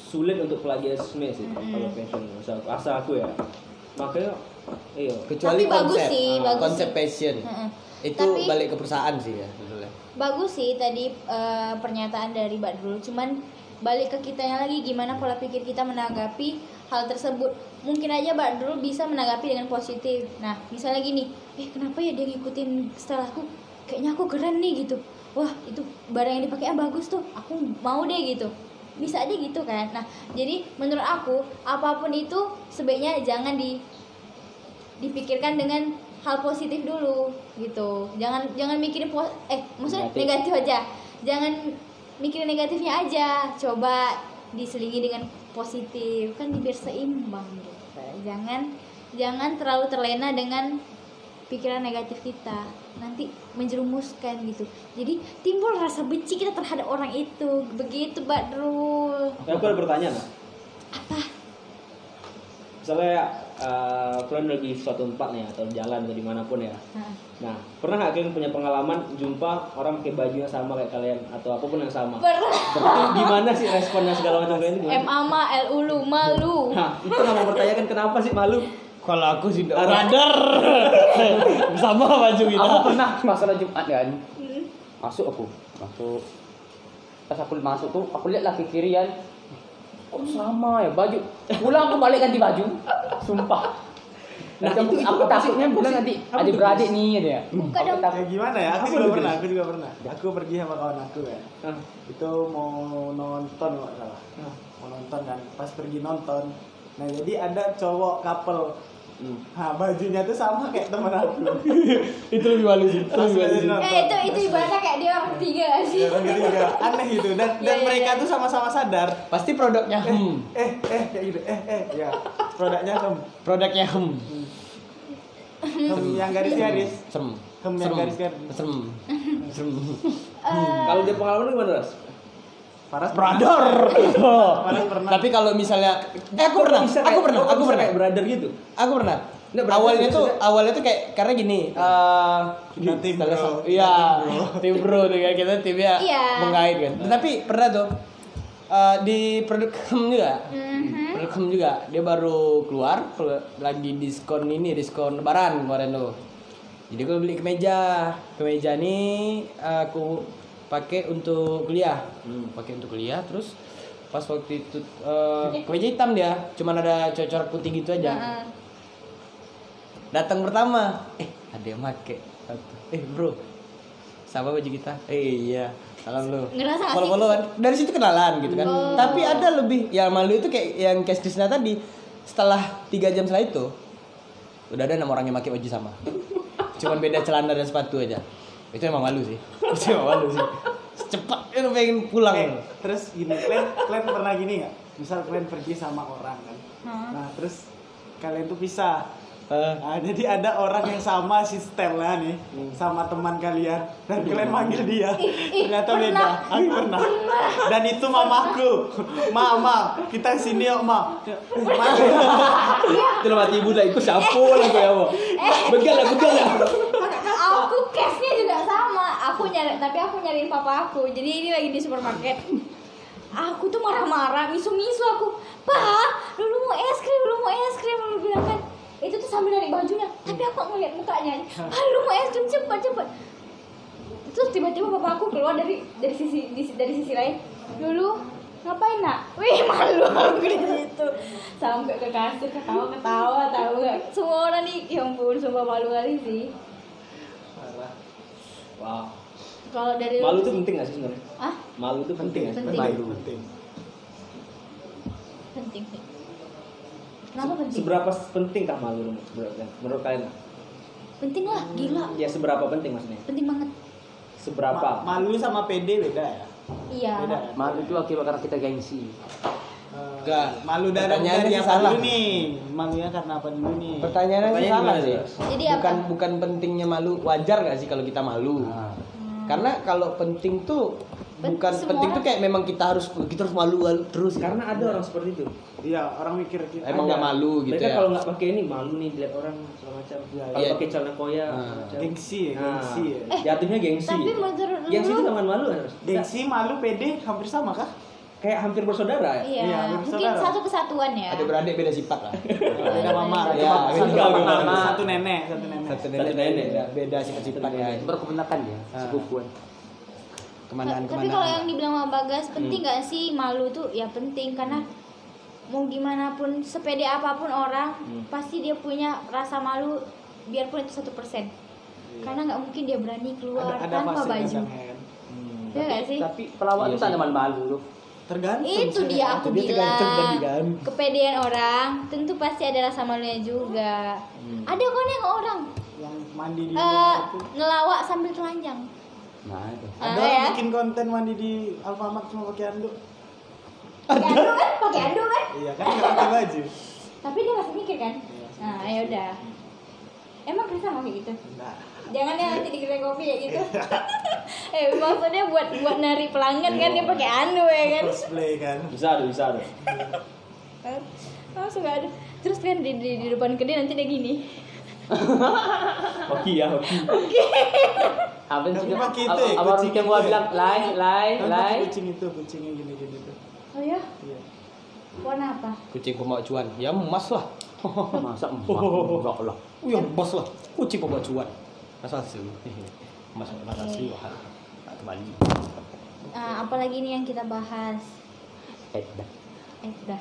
C: sulit untuk plagiarisme sih kalau fashion asal, asal aku ya. Makanya iya.
D: Kecuali
B: Tapi bagus
D: konsep.
B: sih,
D: Ah,
B: bagus
D: konsep
B: sih.
D: passion
B: Heeh.
D: itu
B: Tapi-
D: balik ke perusahaan sih ya sebetulnya
B: bagus sih tadi eh, pernyataan dari Mbak Dul cuman balik ke kitanya lagi gimana pola pikir kita menanggapi hal tersebut. Mungkin aja Mbak Dul bisa menanggapi dengan positif. Nah misalnya gini eh kenapa ya dia ngikutin style aku? Kayaknya aku keren nih gitu wah itu barang yang dipakainya bagus tuh. Aku mau deh gitu. Bisa aja gitu kan. Nah jadi menurut aku apa pun itu sebaiknya jangan di dipikirkan dengan hal positif dulu gitu. Jangan jangan mikirin po eh maksudnya
E: Negatif.
B: negatif. aja. Jangan mikirin negatifnya aja. Coba diselingi dengan positif. Kan biar seimbang gitu. Jangan jangan terlalu terlena dengan pikiran negatif kita nanti menjerumuskan gitu jadi timbul rasa benci kita terhadap orang itu begitu Badrul
C: Ya, aku ada pertanyaan. Apa? Misalnya eh, kalian lagi di suatu tempat nih atau jalan atau di mana pun ya.
B: Nah,
C: Nah, pernah nggak kalian punya pengalaman jumpa orang pakai baju yang sama kayak kalian atau apa pun yang sama?
B: pernah
C: gimana sih responnya segala macam kalian itu gimana?
B: MA ma L ulu malu
C: Nah, itu nggak mau pertanyakan kenapa sih malu?
D: Kalau aku sih
C: Ada.
D: brother sama baju kita
E: Aku pernah masalah Jumat kan. Masuk aku, masuk. Pas aku masuk tuh, aku lihat lah kiri kan. kok sama ya baju pulang aku balik ganti baju sumpah
C: Nah,
E: nah, aku,
C: itu- itu
E: aku takutnya
C: sih?
E: nanti
C: tuh,
E: beradik nih dia
B: Buka
E: Aku
B: dong.
E: takut.
F: Kayak gimana ya? Aku
C: Apa
F: juga pernah, aku juga pernah. Aku pergi sama kawan aku ya.
C: Ah.
F: Itu mau nonton kalau nggak salah. Mau nonton kan. Pas pergi nonton. Nah jadi ada cowok couple.
C: Hmm.
F: Nah bajunya tuh sama kayak temen aku.
D: Itu lebih malu sih.
F: Pas jadi nonton.
B: Eh itu itu ibaratnya kayak dia orang ketiga sih?
F: Ya, kan gitu juga. Aneh itu dan
B: Iya,
F: dan
B: iya,
F: mereka
B: iya.
F: tuh sama-sama sadar.
D: Pasti produknya hmm.
F: Eh eh kayak gitu. Eh eh ya. Produknya hem.
D: Produknya hmm.
F: Hem yang garis-garis.
D: Serem.
F: Hem yang garis-garis.
D: Serem.
B: Eh,
C: Kalau dia pengalaman gimana, Ras?
F: Paras
D: Brother.
F: Paras pernah.
D: Tapi kalau misalnya eh aku pernah,
C: Bisa
D: aku pernah, aku pernah.
C: kayak brother gitu.
D: Aku pernah.
C: Nggak,
D: awalnya tuh awalnya tuh kayak karena gini, eh
F: Kita tim bro.
D: Iya, tim bro tuh kayak kita timnya
B: Iya.
D: mengait kan. Tapi pernah tuh eh, di produk hem juga.
B: mhm.
D: Produk hem juga. Dia baru keluar kelu- lagi diskon ini, diskon lebaran kemarin tuh. Jadi gue beli kemeja. Kemeja nih eh, aku pakai untuk kuliah.
C: Hmm.
D: Pakai untuk kuliah terus pas waktu itu eh, kemeja hitam dia, cuman ada cocorak putih gitu aja.
B: Heeh.
D: datang pertama eh ada yang make. Satu eh bro sama baju kita? Eh iya salam lu. Follow followan dari situ kenalan gitu kan.
B: Oh.
D: tapi ada lebih yang malu itu kayak yang Cash Krishna tadi setelah tiga jam setelah itu udah ada enam orang yang pakai baju sama. Cuman beda celana dan sepatu aja itu emang malu sih. Itu emang malu sih. Cepat itu pengen pulang.
F: Eh, terus gini, kalian kalian pernah gini nggak? Misal kalian pergi sama orang kan,
B: Hah?
F: nah terus kalian tuh pisah.
D: Eh,
F: Nah, jadi ada orang yang sama si Stella nih sama teman kalian. Dan kalian manggil dia.
B: ih,
F: ternyata
B: pernah.
F: beda. Aku pernah. dan itu mamaku. Mama kita sini yuk ma. Ma.
C: Itu lah mati ibu lah, ikut siapa lah kau ya? Begal lah, begal lah.
B: aku case-nya juga aku nyari tapi aku nyariin papa aku. Jadi ini lagi di supermarket. Aku tuh marah-marah misu-misu aku. Pak dulu mau es krim dulu mau es krim dulu bilang kan. Itu tuh sambil narik bajunya. Tapi aku ngeliat mukanya. Pak lu mau es krim cepet cepet. Terus tiba-tiba papa aku keluar dari dari sisi dari sisi lain. Dulu ngapain nak? Wih malu aku di situ. Sampai ke kasir ketawa ketawa tahu nggak? Semua orang nih ya ampun sumpah malu kali sih.
C: Wow.
B: Kalau dari lu
C: Malu tuh penting gak sih sebenarnya?
B: ah
C: Malu tuh penting gak sih?
B: Penting.
F: Malu penting
B: penting sih kenapa penting
C: Seberapa penting kah malu menurut kalian? Menurut kalian?
B: penting lah gila
C: Ya seberapa penting maksudnya?
B: penting banget
C: Seberapa?
F: Ma- malu sama pede beda ya
B: iya
F: beda ya
E: malu itu akibat karena kita gengsi
F: Eh,
D: Enggak.
F: malu dari apa
D: salah.
F: dulu nih malunya karena apa dulu nih
D: pertanyaannya sih
C: Pertanyaan
D: salah sih?
B: Jadi
D: bukan
B: apa?
D: bukan pentingnya malu wajar gak sih kalau kita malu
E: Nah,
D: karena kalau penting tuh bukan
B: semua
D: penting tuh kayak memang kita harus kita harus malu terus
C: Karena ada orang seperti itu.
F: iya orang mikir
D: Emang nggak malu gitu
C: Mereka
D: ya?
C: kalau nggak pakai ini malu nih dilihat orang segala macam. Kalau
D: Iya.
C: pakai celana koya,
D: Nah.
C: segala macam.
F: gengsi ya
C: Nah,
F: gengsi ya
C: jatuhnya gengsi.
B: tapi menurut
C: Gengsi
B: lu
C: itu sama malu? Ras?
F: gengsi malu pede hampir sama kah
C: Kayak hampir bersaudara ya?
B: iya
F: Iya,
B: mungkin
F: bersaudara.
B: satu kesatuan ya
D: ada beradik beda sifat lah
F: beda mama
D: Iya,
F: satu satu
D: mama.
F: mama satu nenek satu nenek
D: satu nenek
C: Satu nenek.
D: beda, beda sifat sifatnya
E: berkebenakan ya
D: Ah.
E: sepupuan
D: ke mana
B: tapi kalau yang dibilang sama Bagas penting
C: Hmm.
B: gak sih malu tuh ya penting karena mau gimana pun sepede apa pun orang
C: Hmm.
B: pasti dia punya rasa malu biarpun itu satu persen karena nggak mungkin dia berani keluar
F: ada ada
B: tanpa baju
F: ya
C: Hmm.
B: ya gak sih
E: tapi pelawak
C: Iya
E: itu ada
C: sih.
E: malu-malu loh
F: tergantung
B: itu
F: sih.
B: dia aku
D: tergantung tadi
B: bilang
D: kan.
B: kepedean orang tentu pasti ada rasa malunya juga.
C: Hmm.
B: ada kok yang orang
F: yang mandi di itu.
B: ngelawak sambil telanjang.
E: Nah itu.
F: Ada
B: Ah,
F: orang
B: ya.
F: bikin konten mandi di Alfamart cuma pakai anduk.
B: Pakai anduk kan? Pakai anduk kan?
F: Iya kan nggak pakai baju.
B: Tapi dia masih mikir kan?
F: Iya.
B: nah ya udah. Emang Krista mau kayak gitu?
F: Enggak.
B: Jangan ya nanti di kedai kopi ya gitu. Eh maksudnya buat buat narik pelanggan kan dia pakai anduk ya kan.
F: Cosplay kan.
C: Bisa ada, bisa ada.
B: langsung gak ada. Terus kan di, di, di depan kedai nanti dia gini.
C: Hoki ya, hoki.
E: apa sih?
F: Ya,
E: apa orang
F: kucing
E: yang
F: itu
E: gua
F: ya?
E: bilang lai lai lai.
F: kucing itu kucingnya gini gini tuh
B: oh ya?
F: Iya.
B: Warna apa?
D: Kucing pembawa cuan. Ya emas lah.
E: Masa emas? Enggak lah.
D: Oh yang bos lah. Kucing pembawa asal emas emas asli wah kembali.
B: Nah, apalagi nih yang kita bahas?
E: Edan
B: eh udah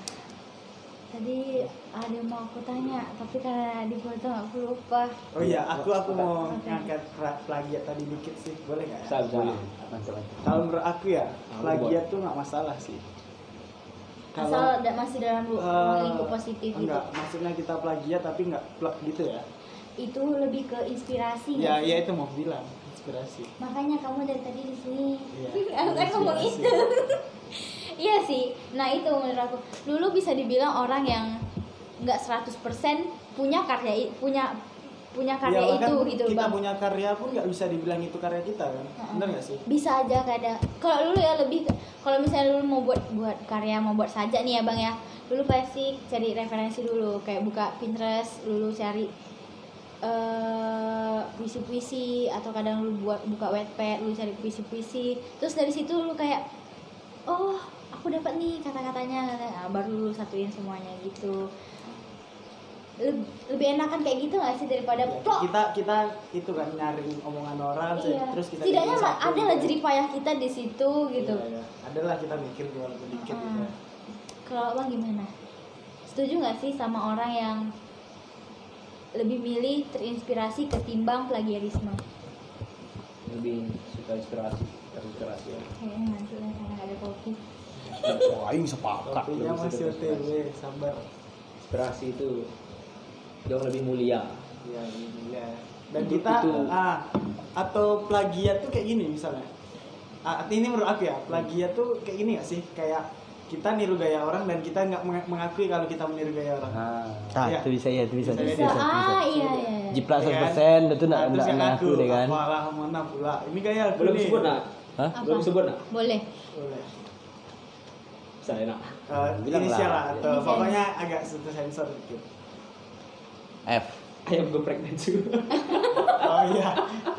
B: tadi ada yang mau aku tanya tapi karena dipotong aku lupa.
F: Oh iya, aku aku mau ngangkat plagiat tadi dikit sih, boleh nggak? ya?
C: Bisa.
F: Kalau menurut aku ya, plagiat tuh nggak masalah sih.
B: asal da- masih dalam
F: eh,
B: lingkup positif gitu.
F: Enggak, maksudnya kita plagiat tapi nggak plak gitu ya.
B: Itu lebih ke inspirasi
F: Ya, ya itu mau bilang inspirasi.
B: makanya kamu dari tadi di sini.
F: Iya.
B: aku kan ngomong itu. Iya sih. Nah itu menurut aku. Dulu bisa dibilang orang yang nggak 100% punya karya punya punya karya
F: Ya,
B: itu gitu
F: kita
B: bang.
F: punya karya pun nggak bisa dibilang itu karya kita kan, benar nggak sih?
B: bisa aja kadang kalau dulu ya lebih kalau misalnya dulu mau buat buat karya mau buat saja nih ya bang ya. Dulu pasti cari referensi dulu kayak buka Pinterest dulu cari eh, puisi-puisi atau kadang lu buat buka Wattpad lu cari puisi-puisi terus dari situ lu kayak oh aku dapat nih kata-katanya nah, baru lu satuin semuanya gitu Leb- lebih enakan kayak gitu gak sih daripada
F: Ya,
B: plok
F: kita kita itu kan nyaring omongan orang
B: iya.
F: terus kita satu
B: ada lah
F: gitu.
B: jerih payah kita di situ gitu
F: Iya, iya. Adalah kita mikir walaupun dikit gitu.
B: Hmm. Kalau abang gimana? Setuju nggak sih sama orang yang lebih milih terinspirasi ketimbang plagiarisme?
C: lebih suka inspirasi inspirasi ya
B: Kayaknya nanti lah karena nggak ada kopi.
D: Wah, aing sepakat.
F: Kopinya masih OTW, sabar.
C: inspirasi itu jauh lebih mulia
F: Iya, iya. Dan
E: Itu-
F: kita
E: itu-
F: ah atau plagiat tuh kayak gini misalnya. Ah, ini menurut aku ya, plagiat tuh kayak gini gak sih? Kayak kita niru gaya orang dan kita nggak menga- mengakui kalau kita meniru gaya orang.
E: Ah.
D: Ah,
F: Iya.
D: itu bisa ya, itu bisa.
F: Bisa,
D: Bisa,
B: Bisa,
D: bisa.
B: ah iya iya. iya.
D: Jiplak
F: Iya kan?
D: 100% itu nak
F: Ah,
D: nak
F: yang
D: nak aku deh kan.
F: Apalah mana pula. Ini gaya aku
C: belum sebut nak
D: Hah?
C: Belum sebut nak
B: Boleh.
F: Boleh.
C: saya nak
F: Eh,
D: Bilang
F: inisial
D: lah.
F: atau
B: Inisial.
F: pokoknya agak sensor dikit.
D: F.
C: ayam geprek densu
F: Oh iya,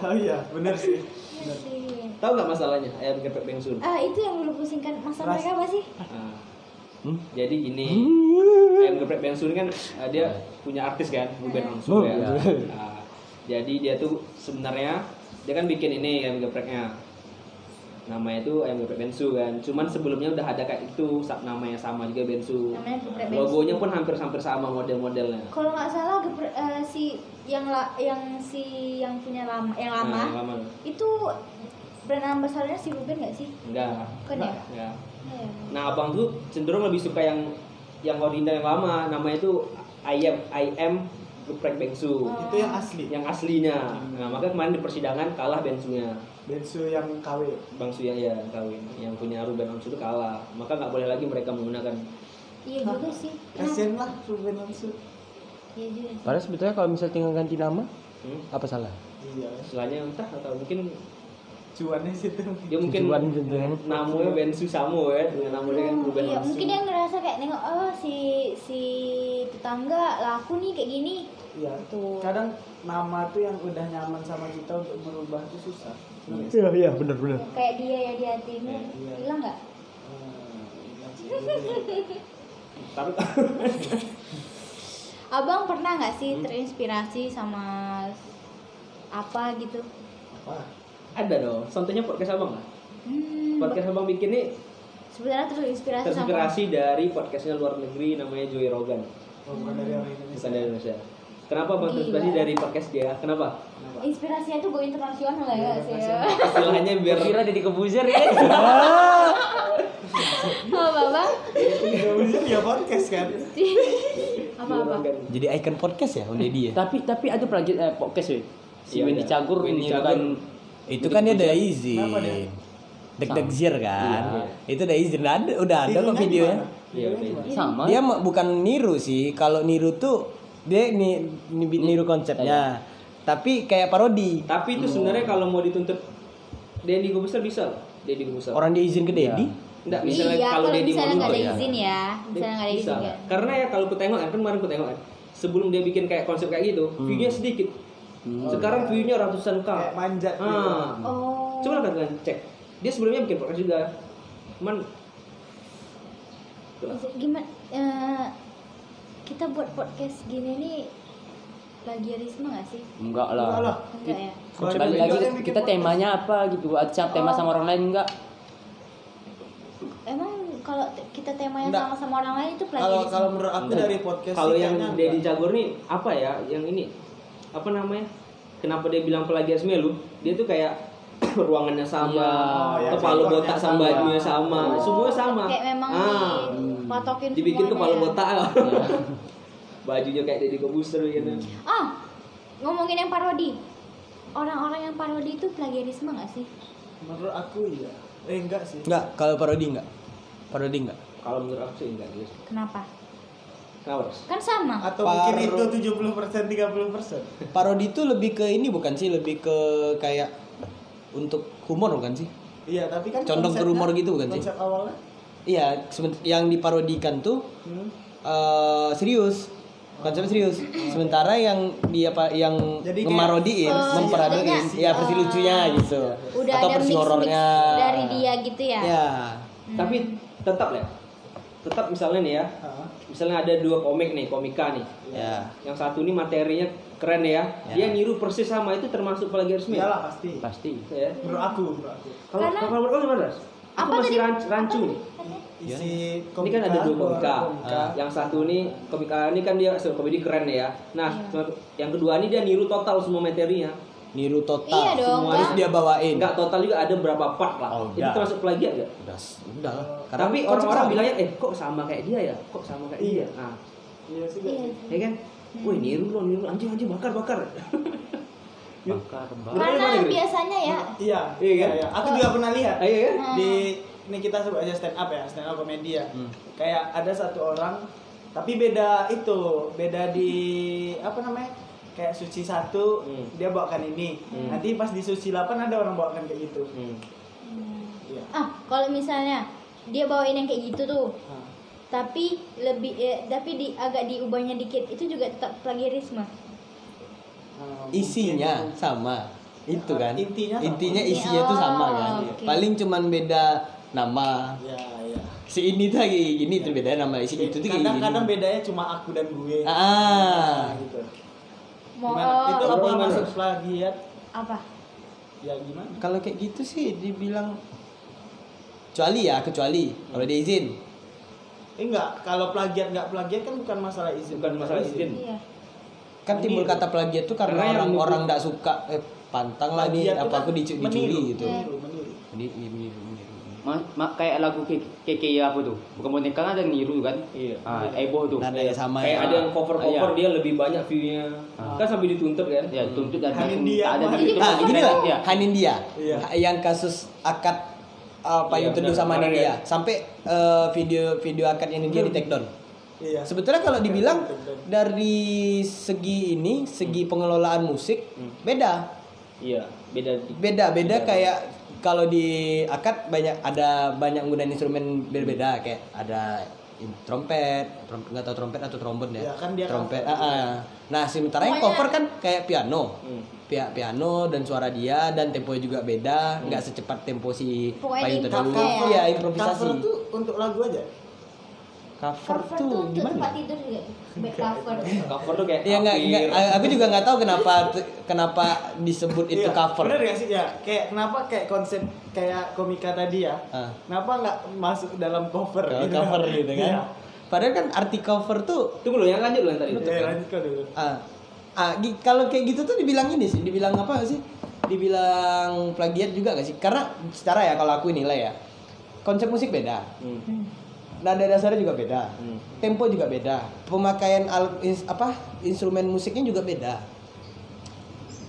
F: oh iya, bener sih.
B: Iya sih.
C: Tahu nggak masalahnya? Ayam geprek densu
B: Ah itu yang dulu pusingkan masa
F: Ras-
B: mereka apa sih?
C: Nah,
D: Hmm?
C: jadi gini ayam geprek bensun kan eh, dia punya artis kan Ruben Onsu
D: Oh,
C: ya. Nah, jadi dia tuh sebenarnya dia kan bikin ini ayam gepreknya namanya itu ayam geprek bensu kan. Cuman sebelumnya udah ada kayak itu sa- namanya sama juga bensu
B: Namanya geprek bensu.
C: logonya pun hampir-hampir sama model-modelnya.
B: Kalau nggak salah gepre- eh, si yang la, yang si yang punya lama yang lama
C: Nah, yang lama.
B: itu brand ambassadornya si Ruben nggak sih?
C: enggak
B: Bukan ya?
C: enggak
B: Iya.
C: Nah abang tuh cenderung lebih suka yang yang original yang lama. Namanya itu ayam ayam geprek bengsu.
B: Oh.
F: Itu yang asli.
C: Yang aslinya. Nah maka kemarin di persidangan kalah bensunya.
F: Bensu yang KW.
C: Bangsu yang ya kawin. Yang punya Ruben Onsu itu kalah. Maka nggak boleh lagi mereka menggunakan.
B: Iya juga sih.
F: Kasian lah Ruben Onsu.
B: Iya juga sih.
D: Padahal sebetulnya kalau misal tinggal ganti nama,
C: Hmm?
D: apa salah?
F: Iya.
C: Istilahnya entah atau mungkin
F: Cuannya situ.
C: dia mungkin
D: Tujuan gitu kan.
C: namanya bensu samo ya dengan namanya kan Ruben
B: Iya, mungkin dia ngerasa kayak nengok oh si si tetangga laku nih kayak gini.
F: Iya.
B: Tuh.
F: Kadang nama tuh yang udah nyaman sama kita untuk merubah itu susah. Sih?
D: Iya, iya, benar benar.
B: Kayak dia ya di hatimu.
F: Iya.
B: Hilang nggak?
F: Hmm, gitu.
C: Tapi
B: Abang pernah nggak sih
C: Hmm.
B: terinspirasi sama apa gitu?
F: Apa?
C: Ada dong. Contohnya podcast abang lah.
B: Hmm,
C: Podcast abang bikin nih
B: sebenarnya terinspirasi, sama
C: terinspirasi dari podcastnya luar negeri namanya Joey Rogan.
F: Oh, bukan dari orang Indonesia.
C: Bukan dari Indonesia. Kenapa bang terinspirasi dari podcast dia? Kenapa?
F: Kenapa?
B: inspirasinya tuh go internasional ya
F: Iya,
B: sih.
C: Istilahnya biar
E: Kira jadi kebuzer ya.
B: Apa bang?
F: Gak bisa dia podcast kan?
B: apa apa?
D: Jadi icon podcast ya, Om Deddy ya.
E: tapi tapi ada plagiat eh, podcast ya. Si
C: Iya,
E: Wendy. Cagur
C: Cagur.
D: Itu kan dia ada izin. Dek zir kan.
E: Iya.
D: Itu ada izin ada, udah ada kok videonya.
C: Iya, udah.
F: gimana?
E: sama.
D: Dia bukan niru sih. Kalau niru tuh dia ni, ni- niru konsepnya. Tapi kayak parodi.
C: Tapi itu sebenarnya kalau mau dituntut Deddy Gobusar bisa loh. Deddy Gobusar.
D: Orang dia izin ke Deddy.
C: Enggak, misalnya
B: iya,
C: kalau Deddy mau
B: misalnya nggak ada
C: ya.
B: izin ya, misalnya nggak ada
C: bisa.
B: izin ya.
C: Karena ya kalau ku tengok kan kemarin ku tengok kan sebelum dia bikin kayak konsep kayak gitu, view-nya sedikit. Sekarang view-nya ratusan k.
F: Kayak manjat gitu.
C: Ah.
B: Oh.
C: Coba lah kalian cek. Dia sebelumnya bikin podcast juga. Cuman
B: Gimana? eh, kita buat podcast gini nih plagiarisme nggak sih?
E: Enggak
F: Enggak
E: lah.
F: lah.
B: Enggak ya.
F: Juga
E: lagi kita
F: podcast.
E: temanya apa gitu. Ada tema
B: Oh.
E: sama orang lain enggak?
B: Emang kalau kita kita tema yang
F: Nggak.
B: sama sama orang lain itu
F: Kalau
B: plagiarisme.
F: kalau menurut aku
C: Enggak.
F: dari podcast
C: Kalau yang Deddy
F: enggak.
C: Cagor nih apa ya? Yang ini apa namanya? Kenapa dia bilang plagiarisme lu? Dia tuh kayak ruangannya sama,
F: ya,
C: kepala botak sama
E: sama.
C: bajunya sama,
B: Oh,
C: semua sama.
B: Kayak memang
C: ah,
B: dipatokin
C: dibikin kepala
B: ya.
C: botak.
E: Iya.
C: Bajunya kayak Deddy Kobuster gitu.
B: Ah, ngomongin yang parodi. Orang-orang yang parodi itu plagiarisme nggak sih?
F: Menurut aku iya. Eh enggak sih.
D: Enggak, kalau parodi enggak. Parodi enggak.
C: Kalau menurut aku sih enggak gitu.
B: Kenapa? Kan sama.
F: Atau
D: Paro-
F: mungkin itu 70% 30%.
D: Parodi itu lebih ke ini bukan sih? Lebih ke kayak untuk humor bukan sih?
F: Iya, tapi kan
D: Condong ke rumor gitu bukan sih?
F: Konsep awalnya.
D: Iya, yang diparodikan tuh
F: Hmm.
D: eh, serius. Konsepnya serius. Sementara yang dia apa yang
F: Jadi
D: ngemarodiin,
B: maksudnya,
D: ya versi
B: eh,
D: lucunya gitu.
B: Udah
D: Atau
B: ada
D: versi horornya.
B: dari dia gitu ya.
D: Ya.
C: Tapi tetap ya. Tetap misalnya nih ya.
F: Hah?
C: Misalnya ada dua komik nih, komika nih.
D: Ya.
C: Yang satu nih materinya keren ya.
D: Ya.
C: Dia niru persis sama itu termasuk plagiarisme.
F: Iyalah pasti.
E: Pasti.
C: Ya.
F: Menurut aku, menurut aku.
C: Kalau kalau menurut kamu gimana? Aku
B: Apa
C: masih
B: tadi?
C: rancu, nih.
F: Isi
C: Ini kan ada dua komika.
F: komika.
C: Yang satu nih komika ini kan dia hasil komedi keren ya. Nah, yang kedua ini dia niru total semua materinya.
D: Niru total.
B: Iya dong,
D: Semua harus dia bawain.
C: Enggak total juga ada berapa part lah.
D: Oh,
C: itu termasuk plagiat enggak?
D: Udah, udah lah.
C: Tapi
D: konsep
C: orang-orang bilangnya eh kok sama kayak dia ya? Kok sama kayak dia? Nah,
F: Iya sih.
B: Iya.
C: ya kan? Wih, niru lo, niru anjing anjing bakar bakar.
E: Bakar, bakar.
B: Karena biasanya ya
F: Iya,
C: Iya kan?
F: iya. Aku juga pernah lihat.
C: Ayo ya.
B: Hmm.
F: Di ini kita sebut aja stand up ya, stand up komedi ya.
D: Hmm.
F: Kayak ada satu orang tapi beda itu, beda di apa namanya? Kayak suci satu
C: Hmm.
F: dia bawakan ini.
C: Hmm.
F: Nanti pas di suci 8 ada orang bawakan kayak gitu.
C: Hmm.
F: Iya.
B: ah kalau misalnya dia bawain yang kayak gitu tuh
F: Nah,
B: tapi lebih eh, tapi di agak diubahnya dikit itu juga tetap plagiarisme
F: nah,
D: isinya
F: mungkin-
D: sama itu kan
F: Intinya sama.
D: intinya isinya tuh sama kan
B: Oh, oke.
D: paling cuman beda nama
F: Ya, ya.
D: si ini tuh kayak gini tuh beda nama si itu tuh kayak
F: Kadang-kadang bedanya cuma aku dan gue.
D: ah
F: Nah, gitu.
B: Mau
F: Gimana? Itu
C: Kalau
F: apa masuk plagiat?
B: apa
F: Ya gimana?
D: kalau kayak gitu sih dibilang kecuali ya kecuali kalau dia izin
F: Eh, enggak, kalau plagiat enggak plagiat kan bukan masalah izin.
C: Bukan masalah izin.
B: iya
D: kan timbul kata plagiat tuh karena orang-orang
C: nuduh-
D: nggak suka eh pantang lah nih apa
F: kan
D: aku dicu- dicuri gitu
F: meniru. Meniru,
D: meniru, meniru.
E: Ma, ma, kayak lagu KK apa tuh? Bukan boneka kan ada yang niru kan?
C: Iya.
E: Ah, Ebo tuh.
D: Nada yang sama
C: Kayak
D: ya.
C: ada yang cover-cover
E: Iya.
C: dia lebih banyak view-nya.
E: Ah.
C: Kan sampai dituntut kan?
E: Ya, tuntut dan
F: Hanindia,
E: ada di
D: Nah, gini lah,
E: ya.
D: Hanindia.
F: Iya.
D: Yang kasus akad apa
C: Iya,
D: yang teduh sama Hanindia.
C: ya.
D: Sampai eh, video video akad yang dia di take down.
F: Iya.
D: Sebetulnya kalau dibilang dari segi ini, segi pengelolaan musik
C: Hmm.
D: beda.
C: Iya, beda.
D: Beda, beda kayak kalau di akad banyak ada banyak menggunakan instrumen berbeda kayak ada trompet, trompet nggak tahu trompet atau trombon ya.
F: Ya, kan dia
D: trompet.
F: cover.
D: ah, ah. Nah, sementara yang cover kan kayak piano.
C: Hmm.
D: Pihak piano dan suara dia dan tempo juga beda,
C: Hmm.
D: nggak secepat tempo si
B: Pokoknya
D: payung
B: di
D: terdahulu.
B: cover
D: Iya,
B: ya.
D: improvisasi.
F: Cover tuh untuk lagu aja.
D: Cover,
B: cover
D: tuh
B: tuh untuk tempat
D: gimana?
B: tidur juga back cover
C: Cover tuh kayak
D: Ya nggak, nggak, aku juga nggak tahu kenapa kenapa disebut itu
F: Iya,
D: cover.
F: Bener gak sih ya? Kayak kenapa kayak konsep kayak komika tadi ya?
D: Ah.
F: Kenapa nggak masuk dalam cover?
D: Kalau cover gitu kan.
F: Iya.
D: Padahal kan arti cover tuh
C: Tunggu dulu, yang lanjut dulu yang tadi.
F: Oke, lanjut dulu.
D: ah, ah kalau kayak gitu tuh dibilang ini sih, dibilang apa sih? Dibilang plagiat juga gak sih? Karena secara ya kalau aku nilai ya, konsep musik beda,
C: Hmm.
D: Nada dasarnya juga beda,
C: Hmm.
D: tempo juga beda, pemakaian al ins- apa instrumen musiknya juga beda.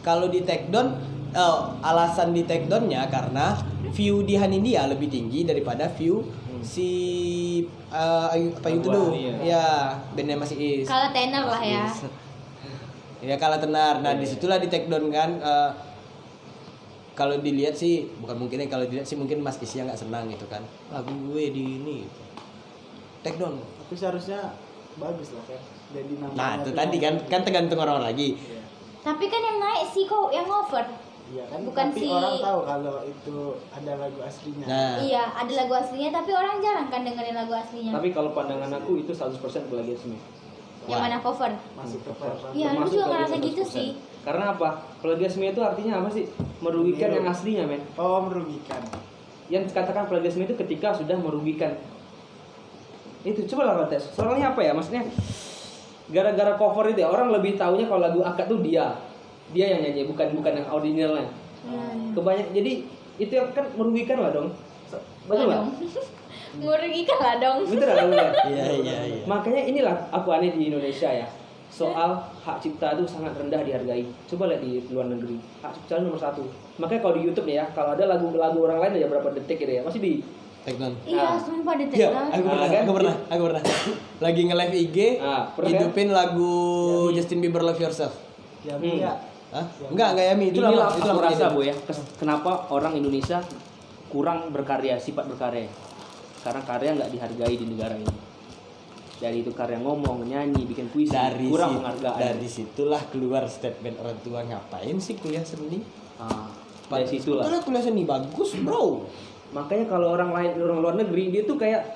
D: Kalau di take down, oh, alasan di take downnya karena view di Hanindia lebih tinggi daripada view si uh,
C: Lagu
D: Teduh.
C: asli ya.
D: Ya, bandnya masih is.
B: kalau tenor lah ya
D: Ya kalah tenar. Nah di situlah di take down kan. eh, kalau dilihat sih bukan mungkin ya kalau dilihat sih mungkin Mas Isya nggak senang gitu kan. Lagu gue di ini. Take down.
F: Tapi seharusnya bagus lah kan. Jadi namanya
D: Nah itu tadi kan kan tergantung orang lagi.
F: Iya.
B: tapi kan yang naik sih kok yang over
F: Iya kan.
B: Bukan
F: tapi
B: si-
F: orang tahu kalau itu ada lagu aslinya.
D: Nah
B: iya ada lagu aslinya tapi orang jarang kan dengerin lagu aslinya
C: Tapi kalau pandangan aku itu 100% plagiarisme.
B: yang mana cover
F: Masuk ke cover.
B: Iya, aku juga ngerasa gitu
C: 100%.
B: sih.
C: Karena apa? Plagiarisme itu artinya apa sih? Merugikan yang aslinya, men.
F: Oh merugikan.
C: Yang dikatakan plagiarisme itu ketika sudah merugikan Itu coba lah tes. Soalnya apa ya? Maksudnya gara-gara cover itu ya orang lebih taunya kalau lagu akad tuh dia. Dia yang nyanyi, bukan bukan yang originalnya. Kebanyak jadi itu yang kan merugikan lah dong. Betul
B: Lah
C: nggak?
B: Merugikan lah dong.
C: Betul nggak?
D: Iya iya iya.
C: Makanya inilah aku aneh di Indonesia ya. Soal hak cipta itu sangat rendah dihargai. Coba lihat di luar negeri. Hak cipta itu nomor satu. Makanya kalau di YouTube nih ya, kalau ada lagu-lagu orang lain aja berapa detik gitu ya, masih di
D: Take down.
B: Iya,
C: Ah.
B: sumpah detek
D: Iya,
B: banget.
D: aku pernah,
C: Ah,
D: aku pernah, aku pernah. Lagi nge-live IG,
C: Ah, kan?
D: hidupin lagu Justin Bieber Love Yourself.
F: Ya,
C: Hmm.
F: iya.
D: Hah? Enggak, enggak Yami, itu
C: Inilah aku
D: itu lama
C: rasa bu ya, kenapa orang Indonesia kurang berkarya, sifat berkarya. Karena karya nggak dihargai di negara ini. Dari itu karya ngomong, nyanyi, bikin puisi,
D: Dari
C: kurang
D: si-
C: penghargaan.
D: dari situlah keluar statement orang tua ngapain sih kuliah seni?
C: Ah, dari situ lah.
D: Padahal kuliah seni bagus, Bro.
C: Makanya kalau orang lain orang luar negeri dia tuh kayak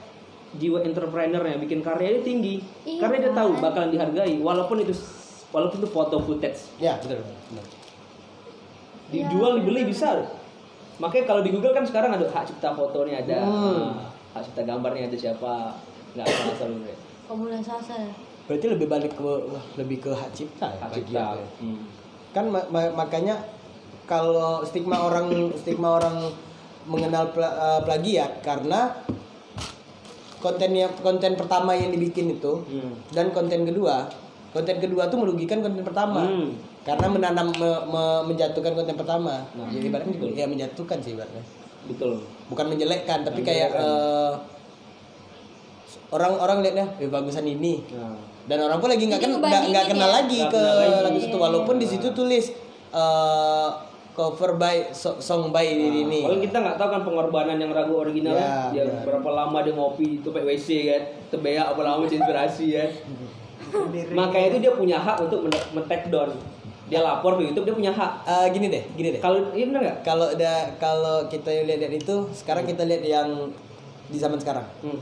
C: jiwa entrepreneurnya bikin karya dia tinggi.
B: Iya,
C: Karena dia tahu bakalan dihargai walaupun itu walaupun itu foto footage.
D: Ya, betul. betul.
C: Dijual dibeli bisa. Makanya kalau di Google kan sekarang ada hak cipta fotonya ada.
D: Hmm.
C: Nah, hak cipta gambarnya ada siapa. Nggak asal-asal gitu.
B: Kamu sasar.
D: Berarti lebih balik ke lebih ke hak cipta ya
C: Hak cipta.
D: ya.
C: Hmm.
D: kan ma- ma- makanya kalau stigma orang stigma orang mengenal eh, plagiat karena kontennya konten pertama yang dibikin itu
C: Hmm.
D: dan konten kedua konten kedua tuh merugikan konten pertama
C: Hmm.
D: karena menanam me- me- menjatuhkan konten pertama
C: Nah,
D: jadi ibaratnya juga ya menjatuhkan sih ibaratnya
C: Betul.
D: bukan menjelekkan tapi
C: Bukan
D: kayak
C: menjelekkan.
D: eh, orang-orang lihatnya eh, bagusan ini
C: Nah.
D: dan orang pun lagi nggak ken-
B: ngebandingin
D: nggak nggak kenal
B: ya?
D: lagi ke lagu itu walaupun di situ tulis eh, cover by so- song by ini ini
C: Kalau kita nggak tahu kan pengorbanan yang ragu original
D: Ya,
C: dia
D: benar.
C: berapa lama dia ngopi itu pakai WC kan, tebeak apa lama inspirasi.
F: Sendiri.
C: Makanya itu dia punya hak untuk men- men-take down. Dia lapor ke YouTube dia punya hak.
D: Eh, gini deh gini deh
C: Kalau iya benar nggak?
D: kalau ada kalau kita lihat lihat itu sekarang kita lihat yang di zaman sekarang
C: Hmm.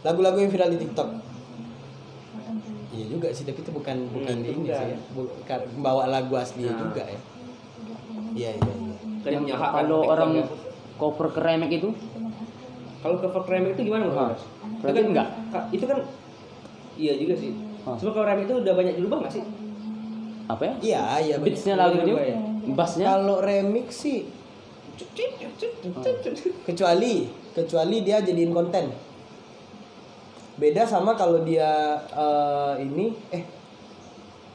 D: lagu-lagu yang viral di TikTok Iya juga sih tapi itu bukan bukan
C: Hmm,
D: di ini sih ya. bukan bawa lagu asli
C: Nah.
D: juga ya iya iya iya
C: kan
E: kalau orang
C: ya.
E: cover keremek itu
C: Kalau cover remake itu gimana menurut Mas? Itu kan
E: enggak?
C: Ka- Itu kan iya juga sih.
E: Ah.
C: Cuma kalau remake itu udah banyak dirubah nggak sih?
E: apa ya
D: iya iya
E: beatsnya lagu
C: ya?
E: bassnya
D: kalau remix sih kecuali kecuali dia jadiin konten beda sama kalau dia eh, ini eh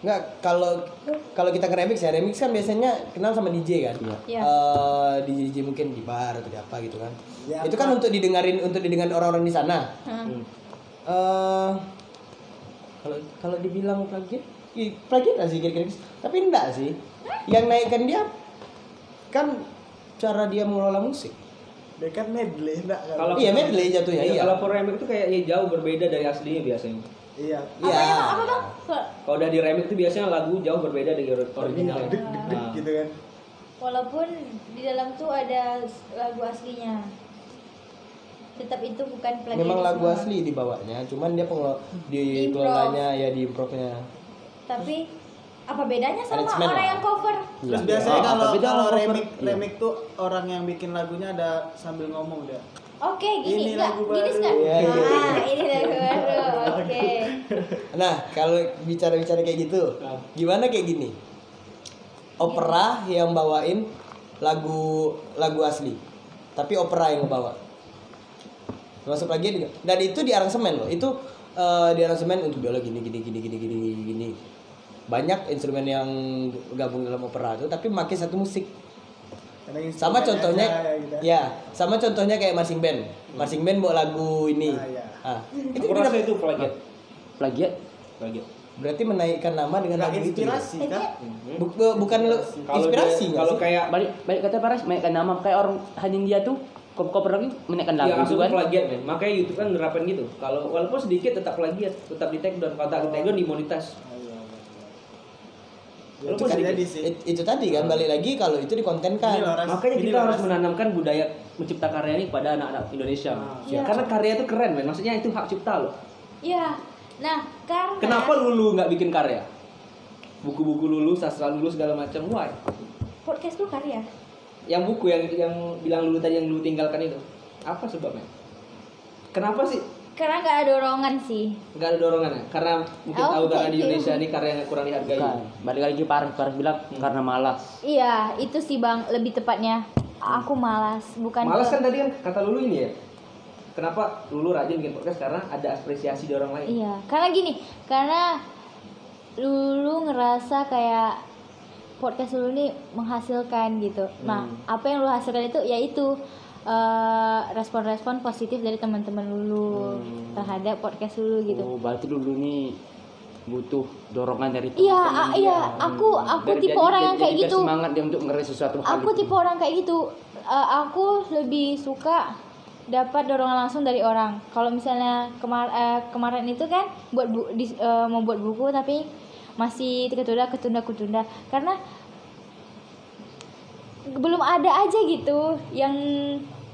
D: nggak kalau kalau kita ke remix ya remix kan biasanya kenal sama DJ kan?
B: Iya.
D: Eh, DJ DJ mungkin di bar atau di apa gitu kan?
F: Ya,
D: itu kan untuk didengarin untuk didengar orang-orang di sana?
C: Hmm.
D: Eh, kalau kalau dibilang plagiat ih, plagiat nggak sih kira-kira? Tapi enggak sih. Yang naikkan dia kan cara dia mengelola musik.
F: Dia kan medley enggak kan?
C: Kalau
D: iya medley jatuhnya
C: Iya,
D: iya.
C: Kalau for remake itu kayak ya jauh berbeda dari aslinya biasanya.
F: Iya.
D: iya
B: Apa bang? Kok-
C: Kalau udah di remake itu biasanya lagu jauh berbeda dari original.
F: Deg deg
C: Nah.
F: gitu kan.
B: Walaupun di dalam tuh ada lagu aslinya. Tetap itu bukan plagiarisme.
D: memang lagu asli dibawanya cuman dia pengelo di kelolanya ya di improvnya
B: Tapi apa bedanya sama
D: Arrangement
B: orang
D: lah.
B: yang cover?
F: Terus
E: Iya.
F: biasanya
E: Oh,
F: kalau kalau remix
E: Iya.
F: remix tuh orang yang bikin lagunya ada sambil ngomong dia.
B: Oke, gini
F: Ini
B: enggak?
F: lagu
B: Gini enggak?
D: Iya, iya.
B: Nah, ini lagu baru. Oke.
D: nah kalau bicara-bicara kayak gitu
C: Nah.
D: gimana kayak gini opera yang bawain lagu lagu asli tapi opera yang ngebawa masuk lagi juga dan itu di aransemen loh itu eh, di aransemen untuk biola gini gini gini gini gini gini banyak instrumen yang gabung dalam opera itu tapi pakai satu musik sama contohnya
F: aja, gitu.
D: ya sama contohnya kayak marching band marching band bawa lagu ini
F: Ah, iya.
D: ah, itu
C: Aku rasa itu plagiat.
E: plagiat
C: Plagiat.
D: berarti menaikkan nama dengan lagu itu ya?
F: inspirasi kan?
D: Bu- bu- bukan lo-
C: Kalau
D: inspirasi
C: Kalau kayak
E: balik balik kata Paras menaikkan nama kayak orang hanya dia tuh cover cover lagi menaikkan
C: Ya,
E: lagu itu
C: langsung
E: kan
C: plagiat men. Makanya YouTube kan nerapin gitu. Kalau walaupun sedikit tetap plagiat, tetap di take down. Kalau tak di take down dimonetize.
F: Ah, iya, iya. Ya,
C: Walaupun
F: itu kan jadi.
D: It- itu tadi kan balik lagi kalau itu dikontenkan
F: Ini loh, Ras.
C: Makanya
F: Ini
C: kita
F: loh,
C: harus menanamkan budaya mencipta karya ini pada anak-anak Indonesia.
F: Ah.
B: Iya.
C: Karena karya itu keren men. Maksudnya itu hak cipta loh.
B: Iya. Nah, karena
C: Kenapa Lulu nggak bikin karya? Buku-buku Lulu, sastra Lulu segala macam. Why?
B: podcast lu karya?
C: Yang buku yang yang bilang Lulu tadi yang Lulu tinggalkan itu. Apa sebabnya? Kenapa sih
B: karena nggak ada dorongan sih
C: Nggak ada dorongan ya? Karena mungkin
B: Oh,
C: tahu karena
B: kayak
C: di
B: gitu.
C: Indonesia ini karya yang kurang dihargai.
E: Bukan. Balik lagi Paras, Paras bilang karena malas.
B: iya itu sih bang lebih tepatnya aku malas bukan
C: Malas kan tadi kan kata Lulu ini ya. Kenapa Lulu rajin bikin podcast karena ada apresiasi dari orang lain.
B: Iya, karena gini, karena Lulu ngerasa kayak podcast Lulu ini menghasilkan gitu. Nah,
C: Hmm.
B: apa yang Lulu hasilkan itu yaitu eh, respon-respon positif dari teman-teman Lulu
C: Hmm.
B: terhadap podcast Lulu gitu.
E: Oh, berarti dulu nih butuh dorongan dari
B: Iya,
E: teman-teman dia.
B: iya, aku aku
E: Biar
B: tipe
E: jadi-
B: orang yang kayak gitu.
E: semangat dia untuk ngeri sesuatu hal
B: Aku
E: itu.
B: tipe orang kayak gitu. Eh, aku lebih suka dapat dorongan langsung dari orang. Kalau misalnya kemar eh, kemarin itu kan buat bu dis- eh, mau buat buku tapi masih ketunda ketunda ketunda karena belum ada aja gitu yang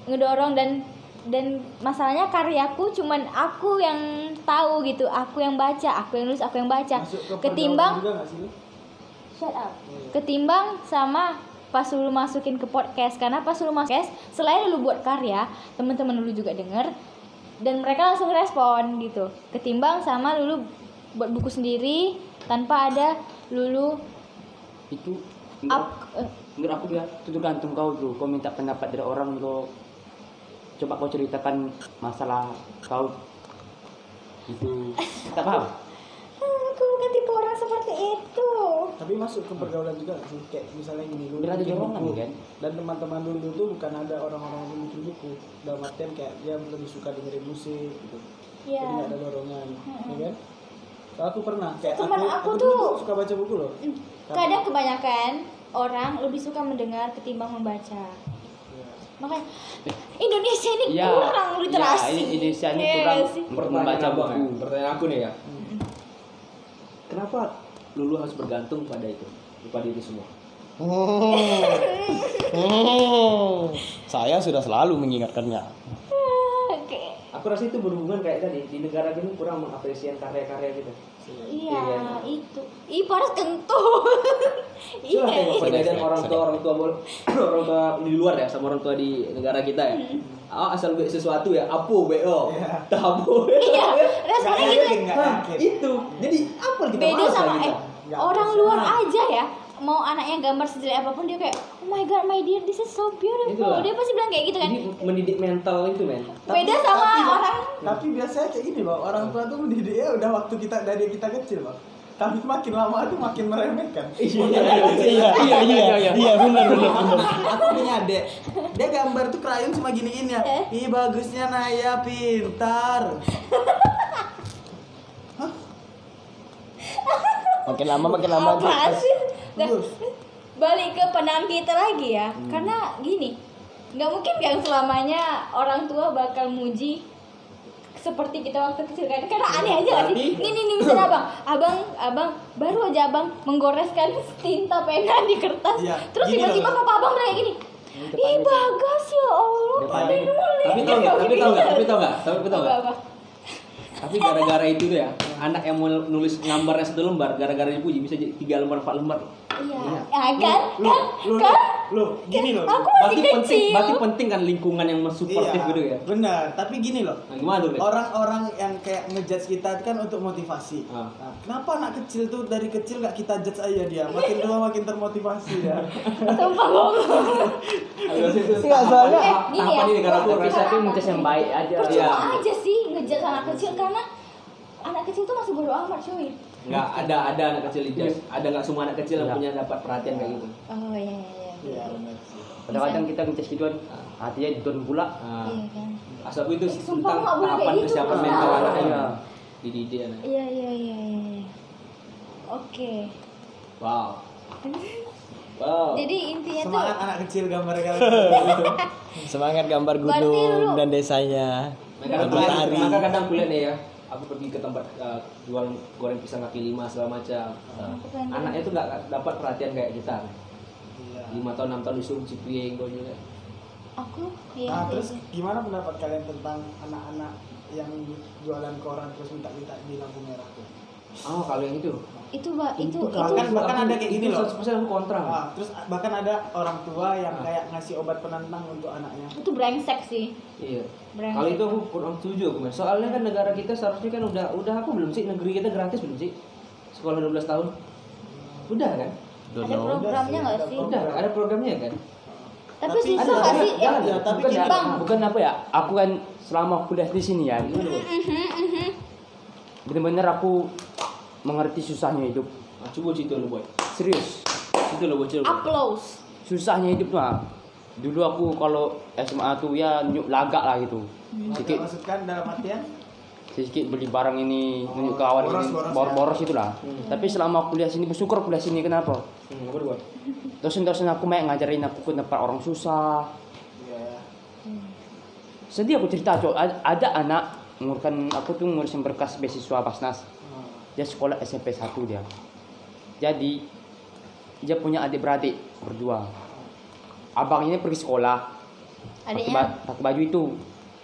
B: ngedorong dan dan masalahnya karyaku cuman aku yang tahu gitu aku yang baca aku yang nulis aku yang baca
F: Masuk ke
B: ketimbang
F: lu?
B: Shut up. Ketimbang sama pas lu masukin ke podcast karena pas lu masuk podcast selain lu buat karya teman-teman lu juga denger dan mereka langsung respon gitu ketimbang sama lulu buat buku sendiri tanpa ada lulu
E: Itu
B: up eh,
E: menurut aku ya itu tergantung kau tuh. Kau minta pendapat dari orang tuh. Coba kau ceritakan masalah kau itu tak paham
B: aku bukan tipe orang seperti itu
F: Tapi masuk ke pergaulan juga sih? Kayak misalnya gini, lu
E: ada dorongan, kan?
F: Dan teman-teman dulu tuh bukan ada orang-orang yang bikin buku. Dalam artian kayak dia lebih suka dengerin musik gitu.
B: Iya.
F: Jadi nggak ada dorongan, ya kan? Kalau aku pernah, kayak
B: Cuman aku
F: dulu
B: tuh-
F: suka baca buku loh.
B: kadang kebanyakan orang lebih suka mendengar ketimbang membaca
F: Iya.
B: Makanya Indonesia ini
E: Iya,
B: kurang literasi
E: iya, ini Indonesia ini
B: Iya
E: kurang
B: sih?
E: membaca
C: ya,
E: buku.
C: pertanyaan aku nih ya. Kenapa Lulu harus bergantung pada itu, pada itu semua?
D: Hmm. Hmm. Saya sudah selalu mengingatkannya.
B: Oke.
C: Aku rasa itu berhubungan kayak tadi di negara ini kurang mengapresiasi karya-karya gitu.
B: Iya,
C: Iya.
B: itu. Ih, paras kentut. iya. Iya.
C: perbedaan orang tua orang tua orang tua di luar ya sama orang tua di negara kita ya. Ah, asal gue sesuatu ya, apo bo,
F: Iya.
C: tabu.
B: Iya,
F: Nggak
B: gitu.
F: yakin.
C: itu. Jadi apa kita
B: Beda sama eh orang luar aja ya. Mau anaknya gambar sejelek apa pun dia kayak, "Oh my god, my dear, this is so beautiful."
C: Itulah.
B: Dia pasti bilang kayak gitu kan.
C: Jadi mendidik mental itu men.
B: Beda sama
F: tapi,
B: orang
F: Tapi biasanya kayak gini bang, orang tua tuh mendidiknya udah waktu kita dari kita kecil bang. Tapi makin lama tuh makin meremehkan.
D: Iya iya iya iya benar benar benar.
F: Aku punya adik, dia gambar tuh krayon cuma gini-gini ya. Ih bagusnya Naya, pintar.
D: Makin lama makin lama
B: apa sih? Nah, balik ke pandangan kita lagi ya. Karena gini, nggak mungkin kan selamanya orang tua bakal muji seperti kita waktu kecil kan karena aneh aja gak sih
C: Berarti-
B: nih nih nih misalnya abang abang abang baru aja abang menggoreskan tinta pena di kertas
F: Iya,
B: terus tiba-tiba papa abang bilang kayak gini ih bagus ya allah
C: Tapi tau nggak? Tapi tau nggak? Tapi tau nggak? Tapi tau nggak? Tapi gara-gara itu ya, anak yang mau nulis gambarnya satu lembar, gara-gara dipuji bisa tiga lembar, empat lembar.
B: Iya ya kan
F: Lu,
B: kan
F: lu,
B: kan
F: lu, gini loh.
B: aku masih
C: Berarti penting,
B: kecil
C: berarti penting kan lingkungan yang supportif
F: Iya,
C: gitu ya.
F: benar. Tapi gini loh,
C: Nah, gimana tuh?
F: Orang-orang yang kayak ngejudge kita kan untuk motivasi.
C: Ah.
F: Nah, kenapa anak kecil tuh dari kecil nggak kita judge aja dia? Makin tua makin termotivasi ya.
B: sumpah ngomong
D: Enggak soalnya
B: Eh,
C: Tahapan
B: ya.
C: ini negara aku
E: Tapi
C: rasa
E: tapi ngecas yang baik aja.
C: Iya.
B: percuma aja sih ngejudge anak kecil karena anak kecil tuh masih bodo amat cuy
C: nggak ada ada anak kecil di jazz. Ada nggak semua anak kecil yang
E: Iya.
C: punya dapat perhatian kayak gitu.
B: oh iya iya iya
F: Iya benar sih.
E: Kadang-kadang kita ngecas gituan, hatinya didon pula.
C: Nah,
B: iya kan
C: asal itu
B: Eh, sumpah,
C: tentang
B: nggak boleh
C: tahapan
B: kayak gitu.
C: kesiapan
B: Ah.
C: mental anaknya.
E: Iya.
C: Dididik anak.
B: iya iya iya iya oke
C: Wow. Wow.
B: jadi intinya tuh
F: Semangat anak kecil gambar gambar.
D: semangat gambar gunung dan desanya.
C: Maka kadang kuliah nih ya, aku pergi ke tempat uh, jual goreng pisang kaki lima segala macam. Uh,
B: Bukan.
C: anaknya tuh nggak dapat perhatian kayak kita.
F: Iya.
C: Lima tahun enam tahun disuruh cipieng kau juga.
B: aku iya
F: Nah,
B: iya,
F: terus
B: iya.
F: gimana pendapat kalian tentang anak-anak yang jualan koran terus minta-minta di lampu merah tuh?
C: Oh, kalau yang itu.
B: Itu ba- itu itu
F: bahkan bahkan ada kayak gini loh
C: 100% aku kontra.
F: Ah, terus bahkan ada orang tua yang kayak ngasih obat penantang untuk anaknya
B: itu brengsek sih
C: Iya.
B: Brengsek.
C: Kalau itu aku kurang setuju aku, Mas. Soalnya kan negara kita seharusnya kan udah udah aku belum sih negeri kita gratis belum sih? Sekolah 12 tahun. Udah kan?
B: ada programnya nggak sih
C: Udah, ada programnya kan?
B: tapi
F: Tapi
B: susah nggak sih Eh,
F: ada, tapi
E: bukan,
F: gini,
B: Bang.
E: bukan apa ya aku kan selama kuliah di sini ya bener-bener aku mengerti susahnya hidup.
C: Nah, coba cerita lu, boy.
E: serius?
C: Cerita lu, bocil. boy.
B: applause.
E: Susahnya hidup mah dulu aku kalau SMA tuh ya nyuk lagak lah gitu. Sedikit
F: maksudkan dalam artian?
E: Sedikit beli barang ini nunjuk kawan
F: boros,
E: ini.
F: boros,
E: boros-boros itulah tapi selama kuliah sini bersyukur kuliah sini kenapa?
C: Hmm, apa
E: dosen-dosen aku main ngajarin aku ke tempat orang susah.
F: Ya
E: sedih aku cerita cok. Ada, ada anak nguruskan aku tuh ngurusin berkas beasiswa Basnas dia sekolah SMP 1 dia. Jadi dia punya adik beradik berdua abangnya pergi sekolah. Pakai,
B: adiknya?
E: ba- pakai baju itu.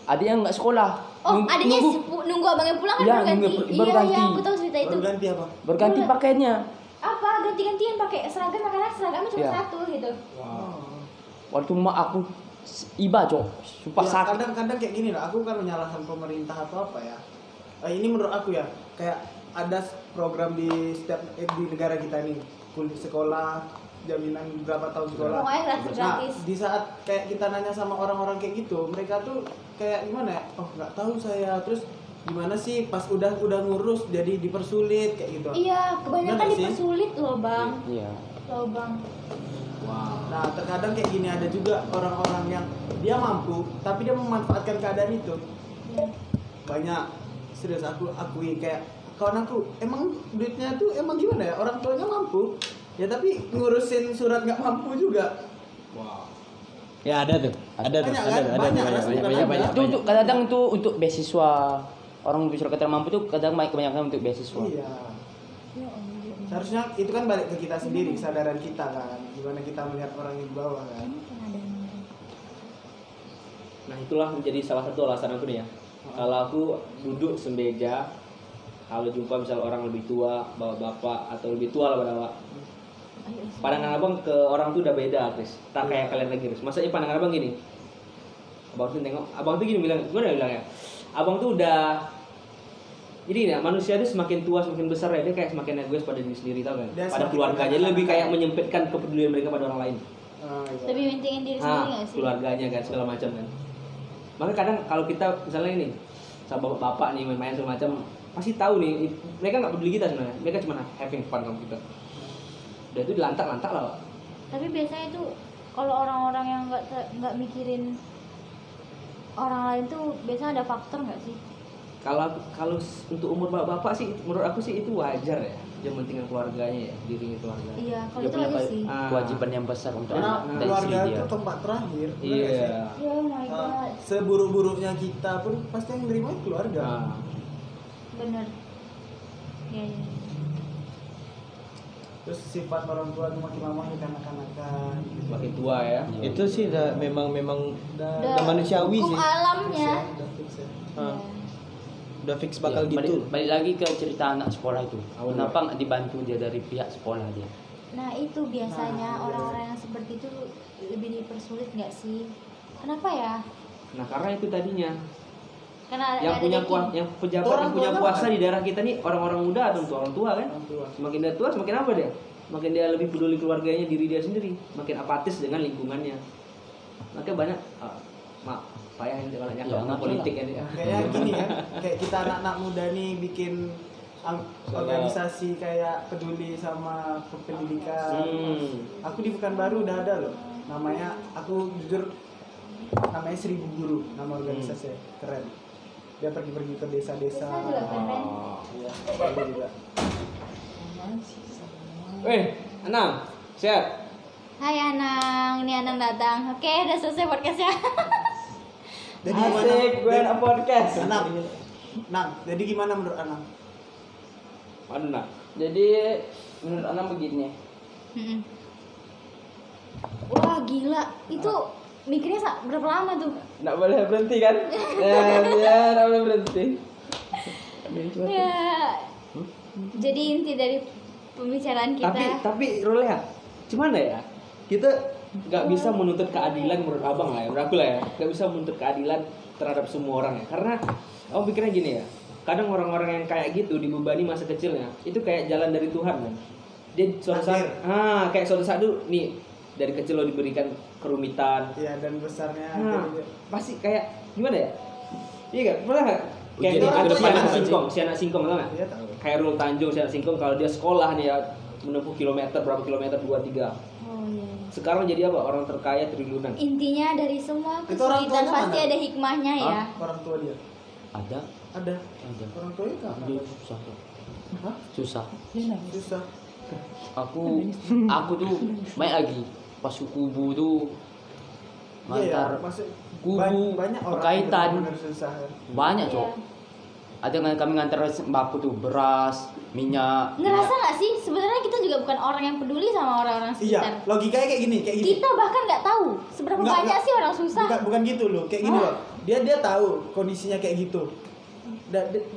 E: Adiknya nggak sekolah.
B: Oh
E: Nung-
B: adiknya
E: nunggu.
B: nunggu abangnya pulang kan
E: Iya,
B: baru ganti
E: nunggu- baru
B: iya
E: ganti.
B: iya aku tahu cerita itu.
F: Baru ganti apa?
E: Berganti
B: Boleh.
E: pakaiannya.
B: Apa? Ganti-gantian pakai seragam makanya seragamnya cuma
E: Iya.
B: satu gitu.
E: Waktu mak aku iba cok. Sumpah
F: Ya,
E: sakit.
F: kadang-kadang kayak gini lah aku kan menyalahkan pemerintah atau apa ya. Eh, ini menurut aku ya kayak ada program di setiap eh, di negara kita nih kuliah sekolah jaminan berapa tahun sekolah
B: pokoknya gratis
F: Nah,
B: gratis
F: di saat kayak kita nanya sama orang-orang kayak gitu, mereka tuh kayak gimana ya? Oh, nggak tahu saya. Terus gimana sih pas udah udah ngurus jadi dipersulit kayak gitu.
B: iya kebanyakan
F: Bener sih?
B: dipersulit loh bang
E: iya
B: loh bang
F: Nah, terkadang kayak gini ada juga orang-orang yang dia mampu tapi dia memanfaatkan keadaan itu.
B: Iya.
F: Banyak serius aku akui kayak kawan aku emang duitnya tuh emang gimana ya? Orang tuanya mampu. Ya tapi ngurusin surat nggak mampu juga.
D: Ya ada tuh. Ada tuh.
F: Banyak
D: Ada
F: kan?
D: tuh. Ada
F: Banyak
D: tuh.
F: kan?
D: Banyak
F: Bukan
D: banyak banyak.
E: itu untuk kadang tuh untuk beasiswa orang bisa kata mampu tuh kadang kebanyakan untuk beasiswa
F: Iya. Seharusnya itu kan balik ke kita sendiri, kesadaran kita kan. Gimana kita melihat orang yang di bawah kan.
C: Nah, itulah menjadi salah satu alasan aku nih ya. Kalau aku duduk sembeja, kalau jumpa misal orang lebih tua, bawa bapak atau lebih tua lah pada awak. Pandangan abang ke orang tuh udah beda, Chris. Tak kayak kalian lagi, Chris. Maksudnya pandangan abang gini. Abang tuh tengok, abang tuh gini bilang, gimana bilang ya? Abang tuh udah jadi ya manusia itu semakin tua semakin besar ya dia kayak semakin egois pada diri sendiri tau kan pada
F: semakin
C: keluarga jadi lebih kayak menyempitkan kepedulian mereka pada orang lain
F: Ah, iya.
B: lebih mentingin diri sendiri
C: ah,
B: nggak sih
C: keluarganya kan segala macam kan maka kadang kalau kita misalnya ini sama bapak, bapak nih main-main segala macam pasti tahu nih mereka nggak peduli kita sebenarnya mereka cuma having fun sama kita udah itu dilantak-lantak lah Pak.
B: tapi biasanya tuh kalau orang-orang yang nggak nggak mikirin orang lain tuh biasanya ada faktor nggak sih
C: kalau kalau untuk umur bapak-bapak sih menurut aku sih itu wajar ya dia mentingin keluarganya ya dirinya keluarga
B: iya kalau itu aja sih
C: Ah.
E: kewajiban yang besar untuk
F: Karena
E: anak
F: keluarga
E: dia
F: itu tempat terakhir. nggak sih?
C: iya
B: ya oh my
F: Ah,
B: god
F: seburuk-buruknya kita pun pasti yang nerima keluarga.
C: nah,
B: bener ya, ya.
F: Terus sifat orang tua itu makin lama dikanak-kanakan.
C: makin tua ya
D: Itu sih dah memang memang
F: Udah-
D: udah manusiawi sih.
B: alamnya
F: Udah fix ya.
B: Ya.
D: Udah fix bakal
E: Iya, balik,
D: gitu.
E: balik lagi ke cerita anak sekolah itu
C: Apa
E: kenapa nggak dibantu dia dari pihak sekolah dia
B: Nah itu biasanya
F: Nah,
B: orang-orang yang seperti itu lebih dipersulit nggak sih? Kenapa ya?
C: nah karena itu tadinya
B: Karena
C: yang
B: ada
C: punya kuasa yang pejabat
F: Orang
C: yang punya kuasa
F: kan?
C: di daerah kita nih orang-orang muda atau orang tua kan
F: Orang tua.
C: semakin dia tua semakin apa dia makin dia lebih peduli keluarganya diri dia sendiri makin apatis dengan lingkungannya makanya banyak ah, mak payah yang kalau
E: Ya,
C: nyakap
E: nggak
C: politik ya dia
F: Kayak gini ya, kayak kita anak-anak muda nih bikin organisasi kayak peduli sama kependidikan.
C: Hmm.
F: Aku di Pekanbaru udah ada loh. Namanya aku jujur namanya Seribu Guru, nama organisasi keren. Dia pergi-pergi ke desa-desa.
B: Keren.
F: Iya, ada juga.
C: eh Anang sehat
B: Hai Anang, ini Anang datang. Oke, udah selesai podcastnya.
F: Jadi gimana?
C: asik gue anak podcast
F: Anang. Nang, jadi gimana menurut Anang?
C: Aduh, nak.
E: jadi menurut anak begini.
B: Wah gila, itu mikirnya sa- berapa lama tuh?
E: nggak boleh berhenti kan? Ya ya nggak boleh berhenti.
B: Ya, Jadi inti dari pembicaraan kita.
C: tapi tapi Rolea cuman ya kita nggak bisa menuntut keadilan menurut abang lah ya menurut aku lah ya. Nggak bisa menuntut keadilan terhadap semua orang ya. Karena aku pikirnya gini ya kadang orang-orang yang kayak gitu dibebani masa kecilnya itu kayak jalan dari Tuhan kan dia suatu saat ah kayak suatu saat dulu nih dari kecil lo diberikan kerumitan
F: Iya dan besarnya
C: nah,
F: gitu.
C: pasti kayak gimana ya iya gak pernah kayak
D: Ujian
C: nih,
D: itu
C: ada si
D: depan
C: anak singkong si anak singkong tau nggak
F: Iya tahu.
C: Khairul Tanjung si anak singkong kalau dia sekolah nih ya menempuh kilometer berapa kilometer dua tiga
B: Oh iya.
C: sekarang jadi apa orang terkaya triliunan
B: Intinya dari semua
F: Itu
B: kesulitan pasti
F: mana?
B: ada hikmahnya ya.
F: Orang tua dia.
E: ada
F: Ada.
E: ada
F: Orang tuanya kan.
E: Dia susah
F: Hah?
E: susah
F: Susah.
E: aku aku tuh main lagi pas kubu tuh
F: Iya ya, maksud
E: kubu,
F: ba- banyak orang
E: berkaitan. banyak
B: Iya.
E: cok ada yang kami ngantar baku tuh beras minyak
B: Ngerasa
E: minyak.
B: nggak sih sebenarnya kita juga bukan orang yang peduli sama orang-orang
F: Iya,
B: sekitar.
F: logikanya kayak gini, kayak gini.
B: Kita bahkan nggak tahu seberapa
F: Nggak,
B: banyak
F: nggak.
B: sih orang susah.
F: Bukan, bukan gitu loh, kayak gini loh. Dia dia tahu kondisinya kayak gitu.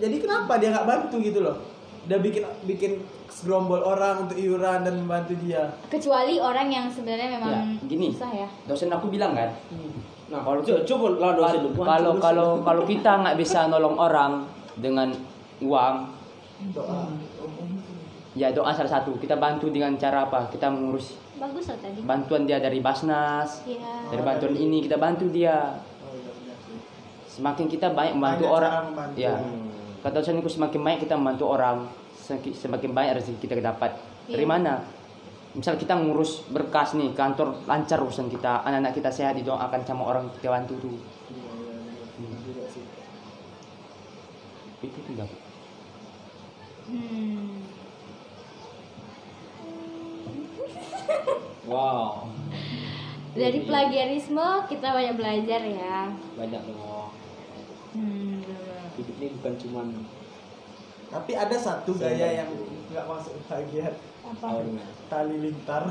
F: Jadi kenapa dia nggak bantu gitu loh? Dia bikin bikin segerombol orang untuk iuran dan membantu dia.
B: Kecuali orang yang sebenarnya memang
E: Ya, gini.
B: susah ya.
E: dosen aku bilang kan
C: nah kalau coba coba lah dosen lu
E: kalau kalau kalau kita nggak bisa nolong orang dengan uang
F: Doa.
E: ya doa salah satu kita bantu dengan cara apa kita mengurus
B: Bagus loh tadi.
E: bantuan dia dari basnas
B: Iya.
E: dari bantuan ini kita bantu dia semakin kita banyak membantu
F: Banyak
E: orang
F: cara membantu.
E: ya kata dosenku semakin banyak kita membantu orang semakin banyak rezeki kita dapat dari
B: Iya.
E: mana misal kita ngurus berkas nih kantor lancar urusan kita anak-anak kita sehat didoakan sama orang kita bantu tuh itu tuh dapat
B: Hmm.
C: wow
B: Dari plagiarisme kita banyak belajar ya.
C: banyak dong
B: Hmm.
C: Hidup ini bukan cuman
F: Tapi ada satu gaya yang nggak masuk bagian
B: Apa?
F: tali lintar.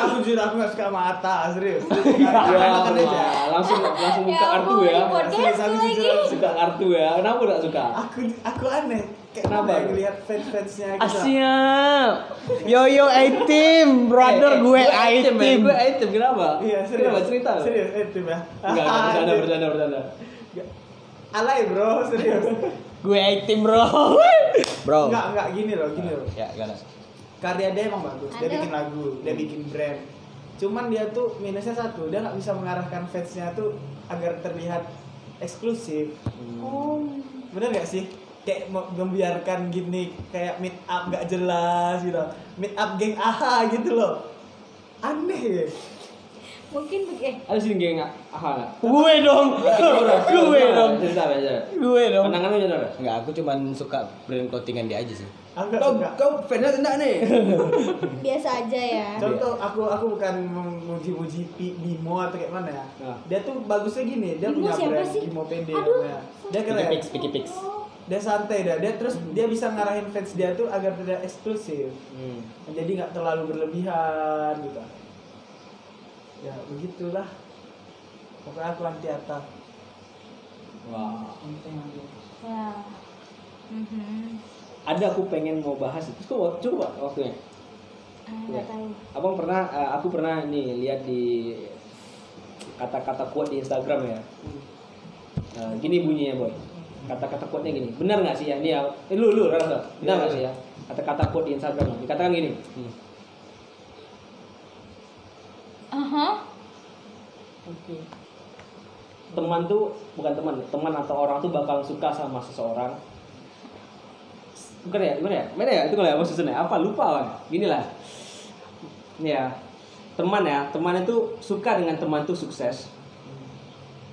F: Aku jujur aku nggak suka mata serius.
C: ya langsung langsung
B: Ya
C: buka kartu ya.
B: podcast lagi.
F: jujur,
C: suka kartu ya. Kenapa gak suka?
F: Aku aku aneh. Kayak
C: Kenapa?
F: kenapa ngelihat fans fansnya gitu
E: Asyik.
D: Yo yo item, brother
C: Eh, eh,
D: gue
C: item men.
D: item.
C: gue item kenapa?
F: Iya serius.
C: Kenapa cerita
F: serius eh tim ya?
C: Enggak enggak bercanda bercanda bercanda.
F: Alay bro serius.
D: Gue item bro. bro.
F: enggak enggak gini loh gini loh.
D: Ya, gana.
F: karya dia emang bagus. Dia bikin lagu dia bikin brand cuman dia tuh minusnya satu dia nggak bisa mengarahkan fansnya tuh agar terlihat eksklusif.
B: Oh.
F: bener gak sih? Kayak mau membiarkan gini kayak meet up gak jelas gitu. Meet up geng aha gitu loh. Aneh ya
B: Mungkin begitu.
C: ada sini geng nggak aha nggak
D: Gue dong. gue dong.
C: aja
D: Gue dong.
C: pandangan lu gimana
D: Enggak, aku cuman suka brand clothingan dia aja sih.
F: aku gak
C: kau kau fansnya enggak nih
B: Biasa aja ya.
F: contoh aku aku bukan memuji-muji Pi- Bimo atau kayak mana ya
C: Nah.
F: dia tuh bagusnya gini dia
B: Bimo
F: punya
B: siapa
F: brand
B: sih?
F: Bimo Pende
B: Aduh.
F: namanya dia keren
D: Pix, Picky Pix.
F: dia santai dah dia terus dia bisa ngarahin fans dia tuh agar tidak eksklusif
C: hmm.
F: jadi nggak terlalu berlebihan gitu ya begitulah. Pokoknya aku anti Atta
C: wah.
B: Ya. Mhm.
C: ada aku pengen mau bahas itu. Coba coba waktunya?
B: Nggak tahu.
C: abang pernah eh, aku pernah nih lihat di kata-kata quote di Instagram ya. Eh, gini bunyinya boy. Kata-kata quote-nya gini. Benar nggak sih ya? Ini ya eh, lu lu rasa. Benar nggak sih ya? Kata-kata quote di Instagram. Dikatakan gini
B: Aha.
C: teman tuh bukan teman teman atau orang tuh bakal suka sama seseorang. Bukan ya gimana ya? Gimana ya? Itu kalau ya? Maksudnya apa? Lupa bang gini lah. Ini ya. Teman ya teman itu suka dengan teman tuh sukses.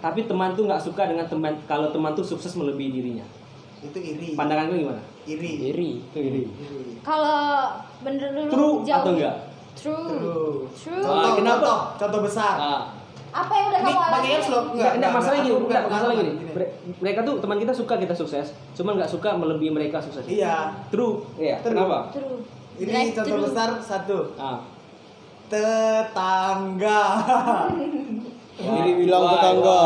C: Tapi teman tuh nggak suka dengan teman kalau teman tuh sukses melebihi dirinya.
F: Itu iri.
C: Pandangan lu gimana?
F: Iri.
E: Iri.
C: Itu iri.
F: Iri.
B: Kalau bener dulu
C: true
B: jauh.
C: atau enggak
B: True.
F: True.
B: True.
F: contoh
C: kenapa?
F: contoh, contoh besar
C: ah
B: Apa yang udah kamu
F: pakai
B: alami?
F: caps lock
C: Enggak, enggak, masalah gini, enggak, masalah gini. Mereka tuh teman kita suka kita sukses, cuman nggak suka melebihi mereka sukses.
F: iya
C: True. Iya.
F: True.
C: Kenapa?
B: True.
F: ini
B: Drive
F: contoh besar satu
C: Ah.
F: tetangga
D: Jadi bilang tetangga.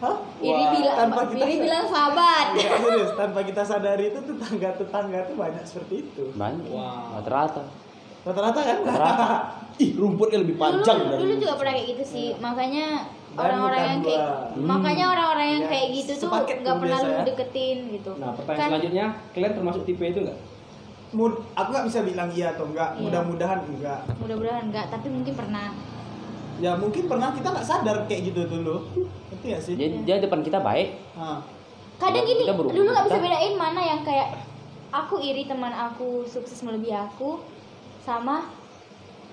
F: Hah?
B: Iri bilang
F: tanpa kita
B: Iri bilang sahabat.
F: Nggak, serius, tanpa kita sadari itu tetangga-tetangga tuh banyak seperti itu.
E: banyak
C: Wow.
E: rata-rata
F: Rata-rata kan?
E: rata
D: Ih, rumputnya lebih
B: Dulu,
D: panjang dari
B: dulu juga pernah kayak gitu sih. Makanya
F: Dan
B: orang-orang yang kayak
F: dua.
B: makanya orang-orang yang
F: Ya,
B: kayak gitu tuh nggak
F: tuh
B: pernah
F: biasa
B: lu
F: ya.
B: deketin gitu.
C: Nah, pertanyaan
B: Kan-
C: selanjutnya, kalian termasuk tipe itu nggak?
F: Mud- aku nggak bisa bilang iya atau enggak.
B: Iya.
F: Mudah-mudahan enggak.
B: Mudah-mudahan enggak, tapi mungkin pernah.
F: Ya mungkin pernah kita nggak sadar kayak gitu dulu. Ngerti ya sih?
E: jadi dia depan kita baik
F: Ah.
B: Kadang gini, dulu nggak bisa bedain mana yang kayak aku iri teman aku sukses melebihi aku sama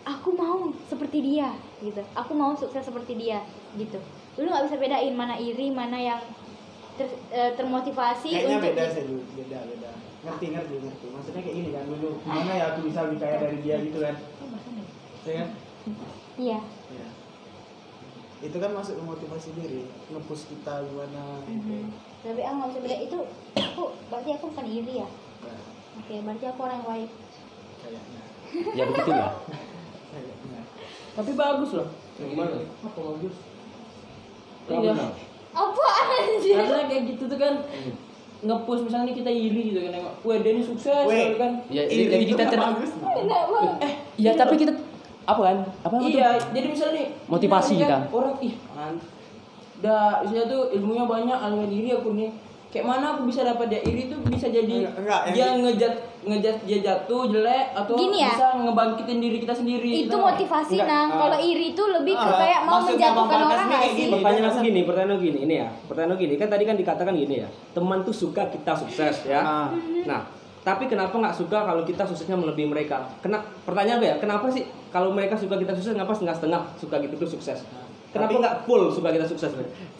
B: aku mau seperti dia gitu. Aku mau sukses seperti dia gitu. Dulu nggak bisa bedain mana iri, mana yang ter- eh, termotivasi
F: Kayaknya
B: untuk
F: beda sih dulu, beda beda. Ngerti ngerti ngerti. Maksudnya kayak gini kan dulu. Gimana ya aku bisa lebih kaya dari dia gitu kan? Iya kan?
B: Iya.
F: Iya. Itu kan masuk ke motivasi diri, ngepush kita gimana gitu.
B: Mhm. Tapi aku nggak bisa beda itu. Aku berarti aku bukan iri ya.
F: Nah,
B: Oke, berarti aku orang yang baik.
F: kayaknya.
E: Ya begitulah.
G: Tapi bagus loh.
C: Gimana?
G: Apa bagus? Iya.
B: Apa anjir?
G: Karena kayak gitu tuh kan nge-push misalnya nih kita iri gitu kan nengok, wah dia ini sukses
F: Weh.
G: gitu kan.
E: ya
F: Iri
E: kita
F: kan
E: ter
F: bagus.
G: Eh,
E: ya tapi kita apa kan apa
G: iya, jadi misalnya nih
E: Motivasi kita.
G: Orang ih, man. Dah, misalnya tuh ilmunya banyak, aliran diri aku nih. Kayak mana aku bisa dapat dia iri tuh bisa jadi
F: Enggak, enggak, yang
G: dia
F: di-
G: ngejat ngejat dia jatuh jelek atau
B: Gini ya.
G: bisa ngebangkitin diri kita sendiri.
B: itu
G: Kita-
B: motivasi
C: Enggak,
B: nang
C: ah.
B: kalau iri itu lebih ke
F: Ah,
B: kayak mau menjatuhkan orang nggak sih
C: Pertanyaan aku gini, pertanyaan aku gini, ini ya. Pertanyaan aku gini, kan tadi kan dikatakan gini ya. Teman tuh suka kita sukses ya.
F: Ah.
C: Nah, tapi kenapa nggak suka kalau kita suksesnya melebihi mereka? Kena pertanyaan apa ya? Kenapa sih kalau mereka suka kita sukses, kenapa setengah-setengah suka gitu tuh sukses? Kenapa
F: Tapi-
C: nggak full suka kita sukses?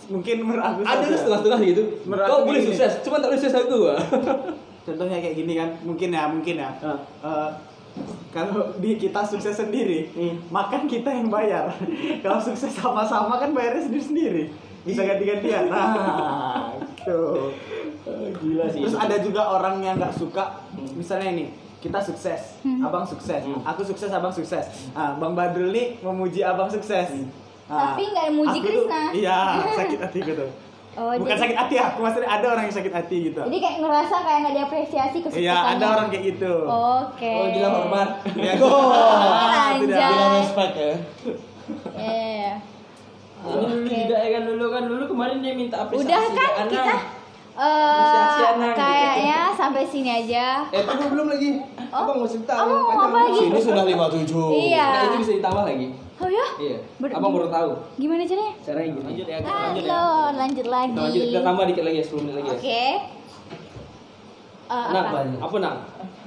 F: Mungkin menurut aku
C: Ada tuh setengah-setengah gitu.
F: Menurut
C: Kau
F: aku
C: boleh
F: gini.
C: sukses, cuma tak boleh sukses aku. ah.
F: Contohnya kayak gini kan, mungkin ya, mungkin ya.
C: Ah.
F: Eh, kalau di kita sukses sendiri,
C: Hmm.
F: makan kita yang bayar. kalau sukses sama-sama kan bayarnya sendiri-sendiri. Bisa ganti-gantian. Nah, gitu.
C: Gila sih.
F: Terus ada juga orang yang nggak suka, misalnya ini, kita sukses, abang sukses,
C: Hmm.
F: aku sukses, abang sukses. Ah, bang Badrul nih memuji abang sukses. Ah,
B: Tapi nggak muji
F: aku tuh-
B: Krisna.
F: Iya, sakit hati gitu.
B: Oh,
F: Bukan
B: jadi-
F: sakit hati aku, maksudnya ada orang yang sakit hati gitu.
B: jadi kayak ngerasa kayak nggak diapresiasi kesuksesannya
F: Iya, ada orang kayak gitu.
B: oke
G: Oh, gila hormat.
F: Ya,
B: Oh,
F: tidak.
B: anjay.
D: Bilang respect ya.
B: Iya.
G: Ini dulu
B: Oke.
G: juga ya kan dulu kan dulu kemarin dia minta apresiasi.
B: udah kan
G: Anang.
B: kita
G: Apresiasi
B: eh
G: Anang gitu.
B: kayaknya sampai sini aja
D: Eh, tunggu belum lagi.
B: Oh.
D: Abang mau cerita.
B: Mau
D: panjang.
B: apa lagi?
D: Sini sudah 57.
B: Iya.
C: Nah, itu bisa ditambah lagi.
B: Oh ya
C: Iya.
B: Ber-
C: Abang baru tahu.
B: gimana caranya
C: Caranya gini. Lanjut ya,
B: Halo, lanjut lagi
C: Kita lanjut, kita tambah dikit lagi ya, 10 menit lagi ya.
B: oke Eh,
C: Nah,
B: apa?
C: apa nang?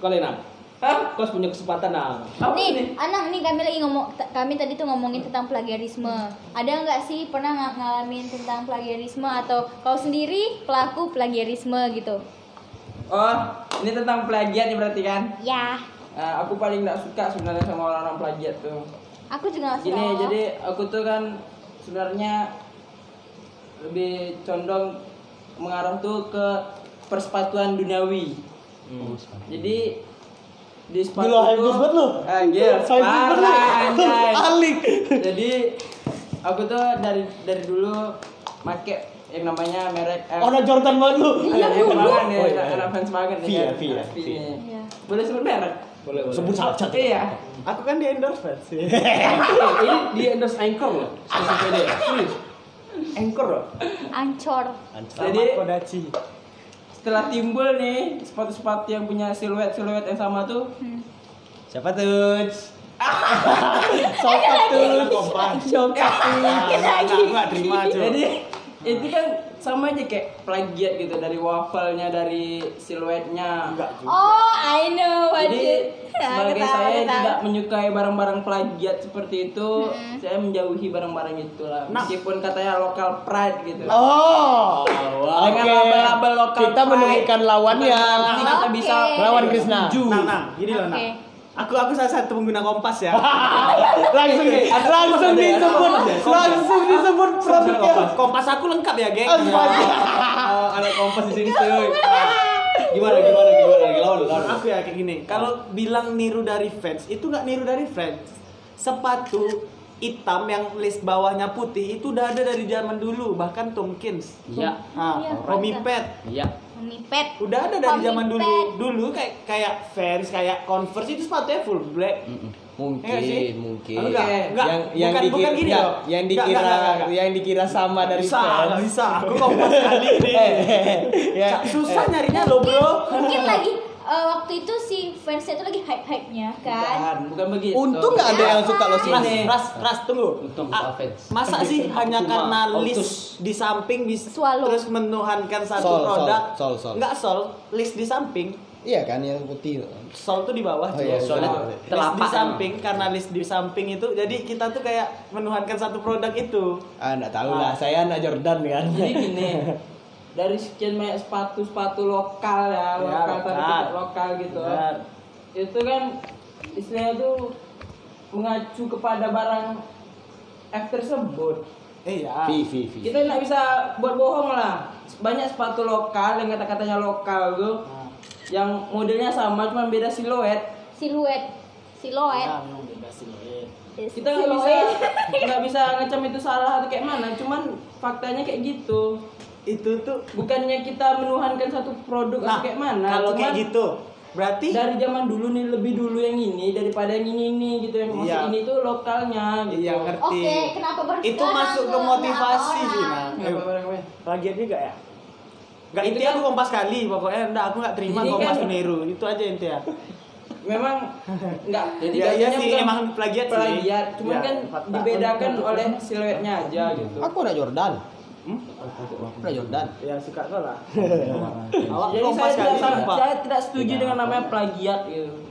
C: Kau nang? Hah? Kau punya kesempatan nang?
B: nih, Anang nih kami lagi ngomong, kami tadi tuh ngomongin tentang plagiarisme. Ada nggak sih pernah ng- ngalamin tentang plagiarisme atau kau sendiri pelaku plagiarisme gitu?
G: Oh, ini tentang plagiat nih berarti kan?
B: Ya,
G: Eh, aku paling nggak suka sebenarnya sama orang-orang plagiat tuh.
B: Aku juga nggak
G: Gini,
B: suka.
G: jadi aku tuh kan sebenarnya lebih condong mengarah tuh ke persepatuan duniawi. Jadi di sepatu
D: Gila,
G: tuh-
D: banget lu.
G: Anjir,
D: banget
G: parah anjay.
D: Alik.
G: Jadi aku tuh dari dari dulu make yang namanya merek eh,
D: Oh, Jordan banget lu.
G: Iya, banget nih, anak fans banget
D: ya,
G: kan.
D: V ya,
G: V
D: V.
G: nih.
B: Iya.
G: Boleh sebut merek?
C: Boleh, boleh.
D: Sebut saja.
G: Iya.
F: Aku kan di endorse fans sih.
C: Ini di endorse Anchor loh. Stasiun PD. Serius. Anchor loh.
B: Ancor.
G: Jadi
F: Kodachi.
G: setelah timbul nih sepatu-sepatu yang punya siluet-siluet yang sama tuh
D: Siapa tuh? Siapa tuh? Kompas.
F: Enggak, enggak terima cuy.
G: jadi itu kan sama aja kayak plagiat gitu dari wafelnya dari siluetnya
F: Enggak.
B: Oh, I know what
G: jadi
B: you.
G: sebagai
B: tahu,
G: saya
B: tahu.
G: tidak menyukai barang-barang plagiat seperti itu
B: Mm-mm.
G: saya menjauhi barang-barang itu lah
F: Nah.
G: meskipun katanya lokal pride gitu
D: Oh,
G: Dengan
D: oke.
G: label-label lokal
D: Kita
G: pride.
D: menemukan lawannya.
G: Nanti kita
B: Oke.
G: bisa
D: Lawan Krisna.
F: Nah, nah, gini loh, nah. Aku aku salah satu pengguna Kompas ya.
D: langsung langsung disebut langsung disebut produknya.
F: Kompas aku lengkap ya, geng.
D: Astaga.
C: Oh, anak kompas di sini cuy. Gimana gimana gimana lagi lawan lawan.
F: Aku ya kayak gini. Kalau bilang niru dari fans, itu nggak niru dari fans. Sepatu hitam yang list bawahnya putih itu udah ada dari zaman dulu bahkan Tomkins
E: Iya.
F: nah
B: Iya,
E: Iya.
B: Mipet.
F: udah ada dari zaman dulu dulu kayak kayak fans kayak Converse itu sepatunya full black
D: Mungkin,
F: Iya sih?
D: mungkin.
F: Enggak, enggak.
D: yang yang
F: bukan,
D: dikira,
F: bukan gini
D: enggak,
F: loh.
D: yang dikira
F: enggak, enggak, enggak.
D: yang dikira sama dari
F: bisa,
D: fans.
F: bisa. Aku kompas kali ini.
D: ya,
F: Susah nyarinya loh, Bro.
B: Mungkin lagi eh, waktu itu si fansnya itu lagi hype-hype-nya kan.
G: Bukan begitu.
D: Untung nggak ada yang suka lo sih.
F: Ras, ras, ras, tunggu.
E: Untung
F: Ah,
E: fans.
F: Masa sih hanya karena list di samping bisa
B: Swallow.
F: terus menuhankan satu
D: Sol, sol,
F: produk?
D: sol, sol.
F: Enggak sol, list di samping.
D: Iya kan yang putih.
F: Sol tuh di bawah.
D: Oh iya,
F: Sol.
D: soalnya
F: list di
E: telapak
F: samping karena list di samping itu jadi kita tuh kayak menuhankan satu produk itu.
D: Ah, enggak tahu lah. Saya anak Jordan kan.
G: Jadi gini, dari sekian banyak sepatu-sepatu lokal ya,
F: Ya,
G: lokal tapi
F: benar.
G: tidak lokal gitu.
F: Benar.
G: Itu kan istilahnya tuh mengacu kepada barang F tersebut.
F: Eh ya.
D: Vi, vi.
G: Kita nggak bisa buat bohong lah. Banyak sepatu lokal yang kata-katanya lokal tuh, yang modelnya sama cuma beda siluet.
B: Siluet. Siluet.
F: Ya, memang beda siluet.
G: Kita nggak bisa nggak bisa ngecam itu salah atau kayak mana. Cuman faktanya kayak gitu.
F: Itu tuh
G: Bukannya kita menuhankan satu produk
F: Nah,
G: atau kayak mana.
F: kalau kayak gitu, berarti
G: dari zaman dulu nih lebih dulu yang ini daripada yang ini ini gitu yang masih
F: Iya.
G: ini tuh lokalnya gitu.
F: Iya ngerti.
B: Oke, kenapa baru
F: Itu masuk ke motivasi sih, nah. Plagiat juga ya? Gak
G: Itu
F: inti
G: kan-
F: aku kompas kali pokoknya enggak aku nggak terima
G: Ini
F: kompas
G: kan-
F: niru itu aja inti ya
G: Memang enggak jadi
F: Ya, iya sih,
G: bukan
F: emang plagiat sih.
G: plagiat, cuman
F: Ya,
G: kan dibedakan oleh siluetnya aja gitu.
D: Aku anak Jordan.
F: Hmm?
D: Jordan.
F: ya suka kau lah awak
G: Jadi saya tidak, saya tidak setuju dengan namanya plagiat gitu.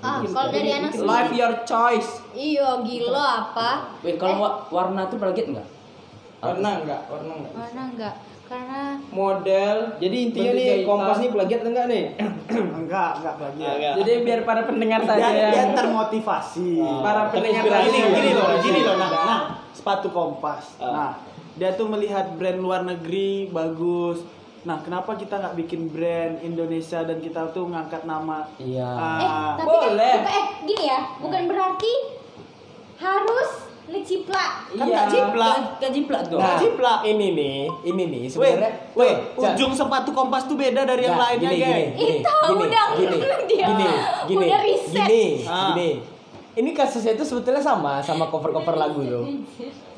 B: Ah, kalau dari anak sih.
G: Life your choice.
B: Iya, gila apa?
E: Wait, kalau wa- warna tuh plagiat enggak?
G: Warna enggak? Warna enggak?
B: Mana enggak? Karena
G: Model.
D: Jadi intinya nih
G: jahitan.
D: kompas nih plagiat enggak nih?
F: enggak enggak plagiat
G: Jadi biar para pendengar saja
F: biar, biar
G: yang
F: termotivasi
G: para pendengar saja.
F: gini loh
G: yang-
F: gini loh nah, nah sepatu kompas
E: Ah.
F: nah dia tuh melihat brand luar negeri bagus nah kenapa kita nggak bikin brand Indonesia dan kita tuh ngangkat nama
E: Iya.
B: eh
F: ah,
B: tapi
G: boleh.
B: kan eh gini ya, bukan berarti harus ngeciplak.
F: Kan
G: Iya.
E: Kan- Kan jiplak dong.
F: Nah, Jiplak.
D: ini nih, ini nih
F: Weh,
D: sebenarnya.
F: weh,
D: Cak.
F: ujung sepatu kompas tuh beda dari yang
D: Cak,
F: lainnya,
D: gini, gini, gini,
B: Itu
D: gini,
B: udah
D: gini,
B: dia
D: gini, gini,
B: udah riset.
D: gini,
F: Ah.
D: gini. Ini kasusnya itu sebetulnya sama sama cover-cover lagu tuh.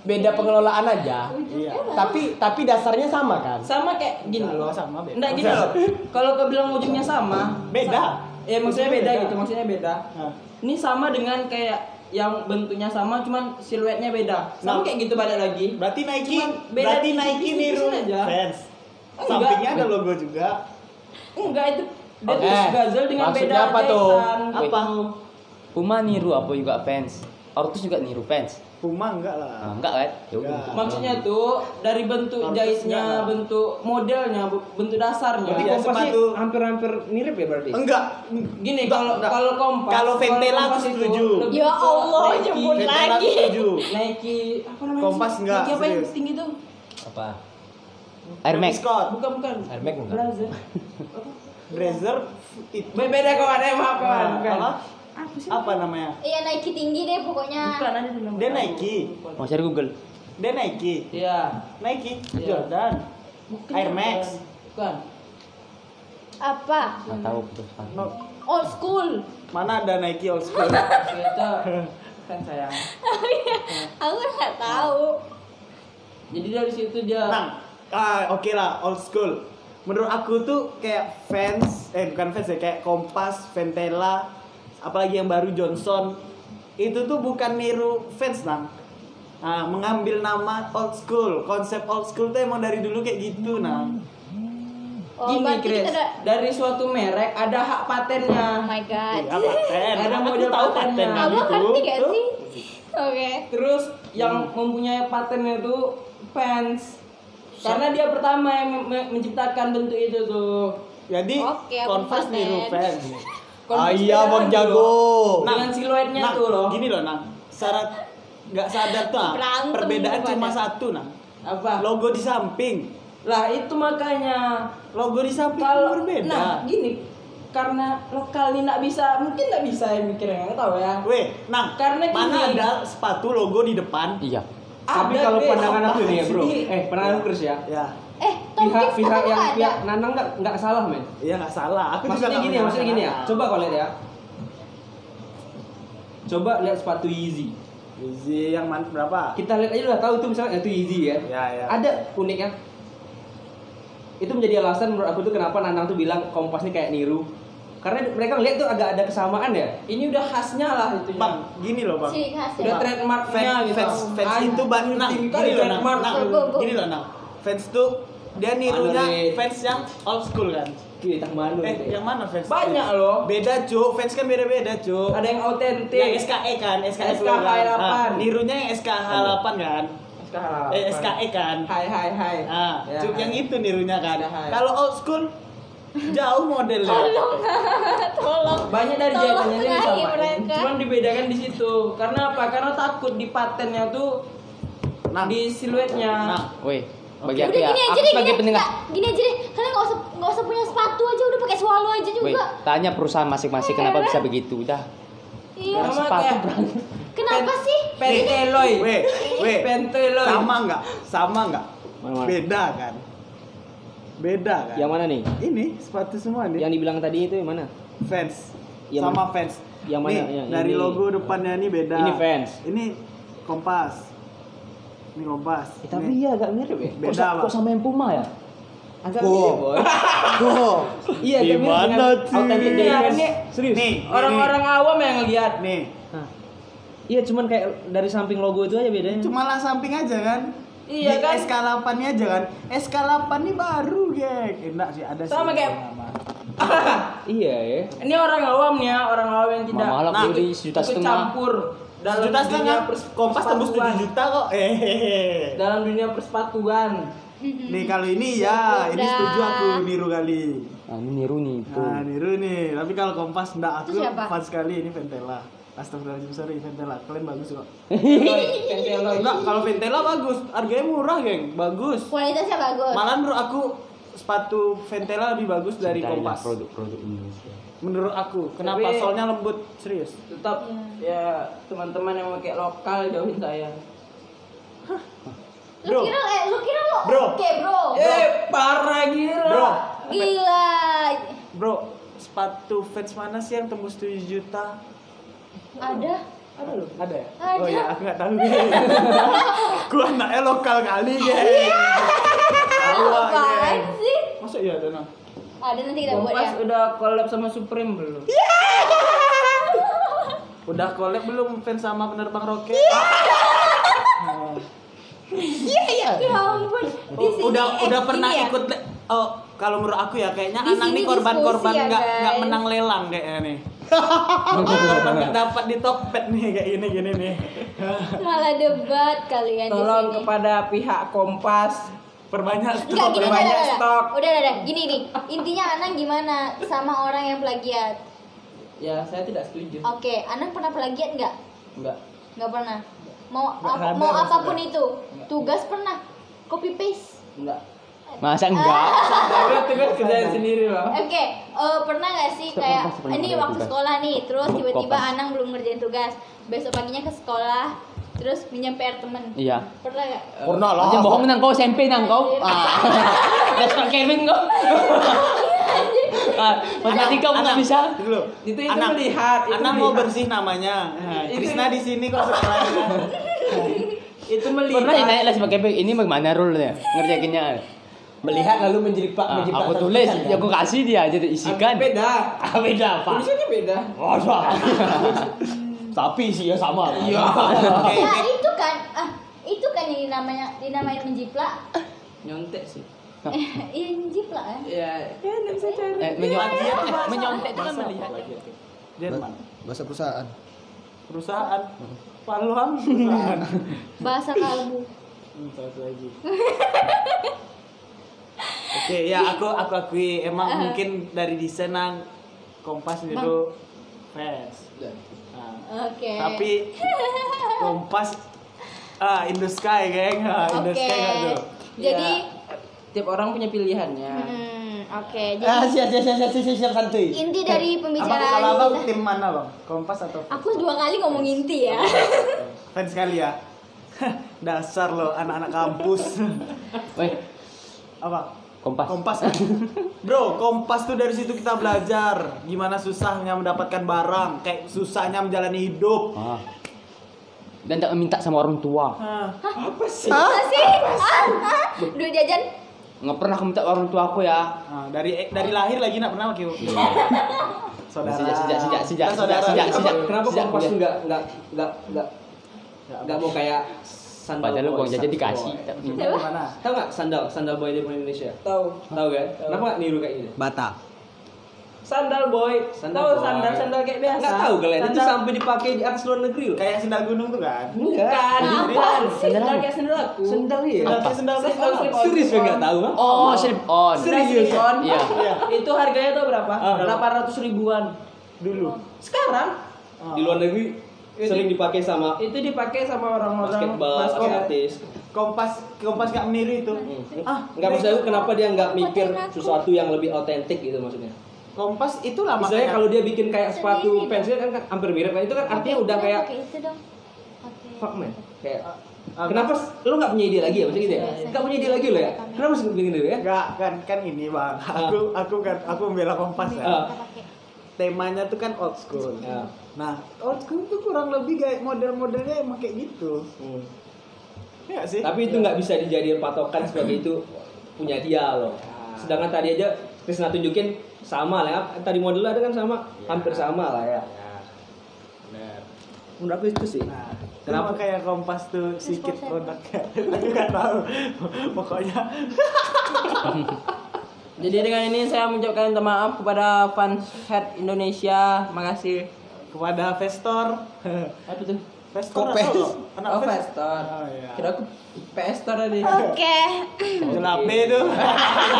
D: Beda pengelolaan aja.
F: Iya.
D: Tapi tapi dasarnya sama kan?
G: Sama kayak gini loh.
F: sama, beda.
G: Enggak gini loh. Kalau kau bilang ujungnya sama,
F: Beda.
G: ya maksudnya beda
F: Beda.
G: gitu, maksudnya beda.
F: Nah.
G: Ini sama dengan kayak yang bentuknya sama cuman siluetnya beda. Sama
F: Nah.
G: kayak gitu balik lagi.
F: Berarti Nike,
G: Cuman beda
F: berarti
G: di
F: Nike niru
G: aja.
F: fans.
G: Enggak.
F: Sampingnya ada logo juga.
G: Enggak itu dia tuh gazel dengan
D: Maksudnya
G: beda
D: apa tuh?
F: Apa?
E: Puma niru apa juga fans? Ortus juga niru fans.
F: Puma enggak
E: Nah,
F: lah.
E: enggak kan? Ya udah.
F: Enggak.
G: Maksudnya tuh dari bentuk
F: Harus
G: jahitnya,
F: enggak
G: bentuk modelnya, bentuk dasarnya.
F: Berarti ya, sepatu-
D: hampir-hampir mirip ya berarti.
F: Enggak.
G: Gini kalau kalau kompas
F: Kalau Ventela aku
G: itu
F: setuju.
B: Ya Allah, jemput
F: Ventela
B: lagi.
F: aku setuju.
G: Nike apa namanya?
F: Kompas
G: sih?
F: enggak,
G: Nike apa yang tinggi tuh?
D: Apa?
E: Air Max.
F: Scott,
G: Bukan bukan.
D: Air Max enggak?
G: Blazer.
F: Blazer itu
G: Be- Beda kawan, eh maaf kawan.
F: Nah,
G: Bukan.
F: Apa? Apa namanya?
B: Iya Nike tinggi deh pokoknya.
G: Bukan ada di.
F: Dia Nike.
E: Mau cari Google.
F: Dia Nike.
G: Iya.
F: Nike,
G: Iya.
F: Jordan.
G: Bukan.
F: Air Max.
G: Bukan.
B: Apa?
E: Enggak tahu
F: No,
B: Old school.
F: mana ada Nike old school?
G: Itu kan sayang.
B: Aku nggak tahu.
G: Jadi dari situ dia
F: Nah, ah, oke lah, old school. Menurut aku tuh kayak fans, eh bukan fans ya, kayak Kompas, Ventela, apalagi yang baru Johnson, itu tuh bukan niru fans nang. Nah, mengambil nama old school, konsep old school tuh emang dari dulu kayak gitu nang.
B: Oh,
G: gini Chris,
B: ada
G: dari suatu merek ada hak
B: Oh
G: patennya.
B: my god.
F: Iya, paten.
G: Ada model
F: tahu
G: patennya.
F: patennya
B: Abang
F: gitu.
B: ngerti gak sih? Oke.
G: Terus yang
F: Hmm.
G: mempunyai patennya itu fans. Karena dia pertama yang me- me- menciptakan bentuk itu tuh.
F: Jadi
B: Oke, aku
F: Converse
B: paten.
F: niru fans.
G: Converse
D: Ah, iya, Jago.
G: loh. Dengan siluetnya
F: Nang,
G: tuh loh.
F: Gini loh, Nang. Syarat nggak sadar tuh, ah,
B: Berantem
F: perbedaan cuma satu, Nang.
G: Apa?
F: Logo di samping.
G: Lah itu makanya
F: Logo di samping
G: kalau
F: berbeda.
G: nah gini karena lokal ini nggak bisa mungkin nggak bisa ya mikirnya nggak tahu ya
F: Weh, nah,
G: Karena
F: mana
G: gini.
F: ada sepatu logo di depan?
E: Iya.
C: Tapi
G: Ada,
C: kalau pandangan aku nih ya bro, eh pandangan aku Chris ya.
F: Ya,
B: Eh, Tom
C: Pihak
B: Kicks
C: pihak
B: apa
C: yang
B: ada?
C: pihak Nanang nggak nggak salah men.
F: iya nggak salah. Aku juga
C: Maksudnya gini ya, maksudnya gini ya. Coba kau lihat ya. Coba lihat sepatu Yeezy.
F: Easy yang mana berapa?
C: Kita lihat aja udah tahu tuh misalnya itu Yeezy ya.
F: Ya, ya.
C: Ada uniknya. Itu menjadi alasan menurut aku tuh kenapa Nanang tuh bilang Kompas ini kayak niru. Karena mereka lihat tuh agak ada kesamaan ya.
G: ini udah khasnya lah itu
F: Bang, gini loh bang.
B: Ciri khas
G: udah
B: ya.
G: trademarknya
F: Fans,
G: gitu
F: fans, fans
G: Anjing,
F: itu bang, nah, gini loh,
G: trademark
F: nah, gini loh, nah. Fans tuh dia nirunya fans yang old school kan.
C: Kita malu.
F: Eh, yang mana fans?
G: banyak loh
F: Beda cu, fans kan beda-beda cu.
G: ada yang otentik
F: Yang SKE kan, SKE
G: SKH
F: kan.
G: 8.
F: Ah, nirunya yang SKH 8 kan.
G: SKH
F: Eh, SKE kan.
G: hai hai hai
F: Ah,
G: Ya, hai.
F: yang itu nirunya kan.
G: Ya.
F: Kalau old school jauh modelnya.
B: Tolong.
G: banyak dari
B: Tolong
G: jahitannya ini sama cuman dibedakan di situ karena apa karena takut di patennya tuh
F: Nah.
G: di siluetnya
F: Nah,
E: Woi, bagi aku ya.
B: gini aja
E: Aku
B: deh,
E: sebagai
B: gini,
E: pendengar.
B: nggak, gini aja deh. Kalian nggak usah nggak usah punya sepatu aja, udah pakai swallow aja juga.
E: tanya perusahaan masing-masing kenapa bisa begitu. Udah.
B: Iya.
E: Sepatu berani.
B: Kenapa sih?
G: penteloy
F: weh, weh.
G: penteloy
F: Sama enggak? Sama enggak?
C: Mana-mana?
F: Beda kan? Beda kan?
C: Yang mana nih?
F: Ini sepatu semua nih.
C: Yang dibilang tadi itu yang mana?
F: fans.
C: Yang
F: sama
C: mana?
F: fans.
C: Yang mana?
F: Nih,
C: Yang
F: dari
C: ini.
F: logo depannya ini beda.
C: Ini fans.
F: Ini kompas. Ini kompas.
C: Eh, tapi iya agak mirip ya.
F: Beda,
C: kok, kok sama yang Puma ya? Agak
F: Oh.
C: mirip, boy.
F: Tuh.
C: Iya, agak mirip
F: Gimana
C: dengan
F: sih?
C: authentic dari Serius.
F: Nih,
G: orang-orang awam yang ngeliat
F: nih.
C: Nah. Iya, cuman kayak dari samping logo itu aja bedanya.
F: Cuma lah samping aja kan?
G: Iya
F: Di
G: kan?
F: SK8 nya aja kan? SK8 ini baru, geng. Enak sih ada
G: Sama
F: sih.
G: kayak-.
C: Iya ya.
G: ini orang awam nih ya orang awam yang tidak
E: Mahal
F: Nah,
E: di sejuta
G: ikut
E: setengah.
G: campur dalam
F: Sejuta
G: dunia
F: Kompas tembus
G: persepatuan.
F: 7 juta kok. Eh.
G: dalam dunia persepatuan
F: Nih kalau ini ya, ini setuju aku niru kali.
E: Nah, ini niru nih. Tuh.
F: Nah, niru nih. Tapi kalau Kompas enggak aku
B: Itu
F: fans sekali ini Ventela. Astagfirullahaladzim, sorry Ventela. Kalian bagus kok.
G: penteloy
F: Enggak, kalau Ventela bagus. Harganya murah, geng. Bagus.
B: Kualitasnya bagus.
F: Malah menurut aku sepatu Ventela lebih bagus dari
E: Cintailah
F: Kompas.
E: Produk-produk Indonesia.
F: Menurut aku. Kenapa?
G: Tapi-
F: Soalnya lembut, serius.
G: tetap ya teman-teman yang pakai lokal jauhin saya
B: Lu
F: Bro.
B: kira eh lu kira lo
F: Bro.
B: oke, Bro.
G: eh parah gila
F: Bro,
B: Gila.
F: bro, sepatu fans mana sih yang tembus 7 juta?
B: Ada.
F: Ada loh. Ada ya?
B: Ada.
F: Oh iya, aku nggak tahu. Gua anaknya lokal kali, geng. Tahu,
B: Apaan
F: geng.
B: sih?
F: Masa iya ada nah?
B: Ada nanti kita buat
G: Kompas
B: ya.
G: udah collab sama Supreme belum?
F: Udah collab belum fans sama penerbang roket?
B: Ya ampun. Di sini
F: udah
B: eh,
F: udah pernah
B: ini ya,
F: ikut oh kalau menurut aku ya kayaknya
B: Di
F: Anang nih korban-korban
B: diskusi ya,
F: nggak nggak menang lelang kayaknya nih korban nggak dapat di topet nih kayak gini gini nih
B: Malah debat kalian di
G: Tolong
B: sini.
G: kepada pihak Kompas
F: perbanyak
B: Enggak
F: stok
B: gini udah,
G: banyak
B: udah, udah,
G: stok.
B: udah, udah, udah. Gini nih, intinya Anang gimana sama orang yang plagiat?
G: ya saya tidak setuju
B: Oke, Anang pernah plagiat nggak?
G: enggak
B: Nggak pernah. Mau
F: Nggak ada
B: mau
F: apa
B: pun itu, tugas pernah. Copy paste.
G: enggak
E: Masa enggak?
G: Tugas kerjain sendiri loh
B: Oke, eh, pernah nggak sih kayak ini waktu
E: tugas.
B: sekolah nih, terus tiba-tiba. Anang belum ngerjain tugas, besok paginya ke sekolah, terus pinjam PR temen.
E: Iya.
B: Pernah nggak?
F: pernah
E: Aja bohong nang kau SMP nang kau. Ah. Dasar Kevin kau. Ah, matematika kau nggak bisa.
F: Itu loh.
G: Itu- itu
F: Anang-
G: melihat, itu
F: Anang mau
G: melihat.
F: bersih namanya nah,
G: Itu-
F: Krisna di sini kok sekolahnya
G: itu
E: Pernah ya
G: melihat
E: nanya lah Kevin, ini bagaimana rule-nya? Ngerjainnya.
D: Melihat lalu menjebak
E: Ah,
D: menjebak
E: aku tulis,
D: pesan,
E: ya aku kasih dia aja isikan.
G: beda
D: Ah, beda apa?
G: tulisannya beda
D: Masa? Tapi sih ya sama.
G: Iya.
B: Ya
F: next.
B: itu kan, ah itu kan yang dinamanya dinamain menjiplak.
G: nyontek sih
B: Iya menjiplak kan?
G: ya ya nggak bisa cari
E: Eh, menyontek, menyontek itu kan
F: Bahasa
E: melihat.
F: Jerman
H: bahasa perusahaan
F: perusahaan Paluang perusahaan
B: Bahasa kalbu.
F: Hmm, satu lagi. Oke, ya aku aku akui emang mungkin dari desain Kompas itu fans.
B: Oke.
F: Tapi Kompas ah in the sky, geng. Ah, in the
B: Oke.
F: sky nggak tuh?
B: Jadi
G: Ya, tiap orang punya pilihannya
B: hmm, Oke,
D: Ah,
B: jadi
D: siap siap siap siap siap, siap santuy.
B: inti dari
F: Abang,
B: pembicaraan
F: kalau abang tim mana bang? Kompas atau
B: Aku dua kali ngomong inti ya.
F: fans sekali ya? Dasar lo anak-anak kampus.
E: Weh,
F: Apa?
E: Kompas.
F: Kompas kan? Bro, Kompas tuh dari situ kita belajar gimana susahnya mendapatkan barang, kayak susahnya menjalani hidup.
E: Ah. Dan tak meminta sama orang tua.
F: Hah.
B: Apa sih? Ah, ah. Duit jajan
E: Nggak pernah aku minta orang tua aku ya.
F: Nah, dari dari lahir lagi nak pernah Kyo. Saudara.
E: Sejak sejak sejak sejak sejak
C: Kenapa-
E: sejak
C: kenapa
E: sejak
C: kompas nggak nggak nggak nggak nggak mau kayak sandal
E: Padahal
C: boy,
E: uang jajan
C: sandal
E: dikasih.
C: Tahu nggak sandal sandal boy dari Indonesia?
G: Tahu.
C: Tahu kan? Kenapa nggak niru kayak gini?
D: Bata.
G: Sandal boy.
C: Sandal
G: tahu
C: boy.
G: sandal sandal kayak biasa.
C: Nggak tahu kalian itu
G: Sandal-
C: sampai dipakai di atas luar negeri loh.
F: Kayak sendal gunung tuh kan?
G: Bukan. Bukan. Sandal kayak sandal aku.
C: Sandal ya.
G: Sandal
F: slip
G: slip-on.
C: Serius gue nggak tahu kan?
E: Oh, slip on.
G: Sandal slip-on.
E: Iya.
G: Itu harganya tuh berapa?
C: Ah.
G: 800 ribuan.
F: dulu.
G: Sekarang
C: Di luar negeri sering dipakai sama
G: itu dipakai sama orang-orang
C: basketball,
G: basket.
C: artis.
F: Kompas Kompas gak meniru itu. Ah,
C: Enggak maksud aku kenapa dia nggak mikir sesuatu yang lebih otentik gitu maksudnya.
F: Kompas itu lama
C: Misalnya kalau dia bikin kayak sepatu fansnya kan kan hampir mirip kan itu kan artinya udah kayak
B: Pakai itu dong. Oke.
C: fuck man. Kayak
F: Ah,
C: kenapa s- lu nggak punya ide lagi ya maksudnya gitu ya? Nggak punya ide lagi lo ya? Kenapa sih bikin itu ya?
F: Enggak, kan kan ini bang. Aku aku kan aku membela Kompas ya.
C: Ah.
F: Temanya tuh kan old school.
C: Ya.
F: Nah, old school tuh kurang lebih kayak model-modelnya emang kayak gitu.
C: Hmm.
F: Iya sih.
C: Tapi itu nggak bisa dijadiin patokan sebagai itu punya dia loh. Sedangkan tadi aja Krisna tunjukin sama lah. ya. Tadi model ada kan sama, hampir sama lah ya. Menurut aku itu sih.
F: Nah,
C: Kenapa?
F: kenapa kayak Kompas tuh sedikit produknya? Aku nggak tahu. Pokoknya
G: Jadi dengan ini saya mengucapkan minta maaf kepada fans head Indonesia. Makasih.
F: kepada Vestor.
G: Apa tuh?
F: Vestor
D: Kopes.
F: anak
G: Oh,
F: Vestor.
G: Vestor.
F: Oh, iya.
G: Kira aku PS Store tadi.
B: Oke.
F: Kenapa itu?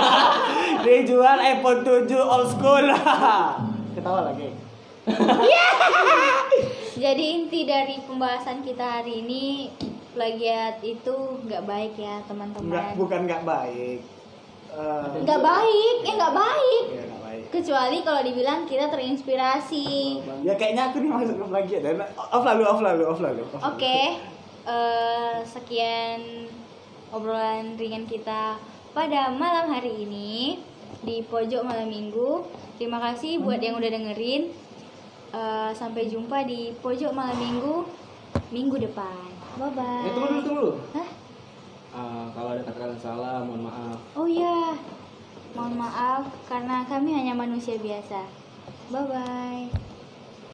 F: Dia jual iPhone 7 old school. Ketawa lagi.
B: Jadi inti dari pembahasan kita hari ini plagiat itu nggak baik ya
F: Enggak,
B: teman-teman.
F: bukan nggak baik. Eh,
B: Nggak baik, ya nggak baik.
F: Iya, nggak baik.
B: Kecuali kalau dibilang kita terinspirasi.
F: Ya kayaknya aku nih masuk ke plagiat dan off lalu, off lalu, off lalu. off lalu.
B: Oke, eh, sekian obrolan ringan kita pada malam hari ini di pojok malam minggu. Terima kasih buat yang udah dengerin. Eh, sampai jumpa di pojok malam minggu minggu depan. Bye bye.
C: Eh, tunggu dulu, tunggu dulu.
B: Hah?
C: Ah, kalau ada kata-kata salah, mohon maaf.
B: Oh iya, mohon maaf karena kami hanya manusia biasa. Bye bye.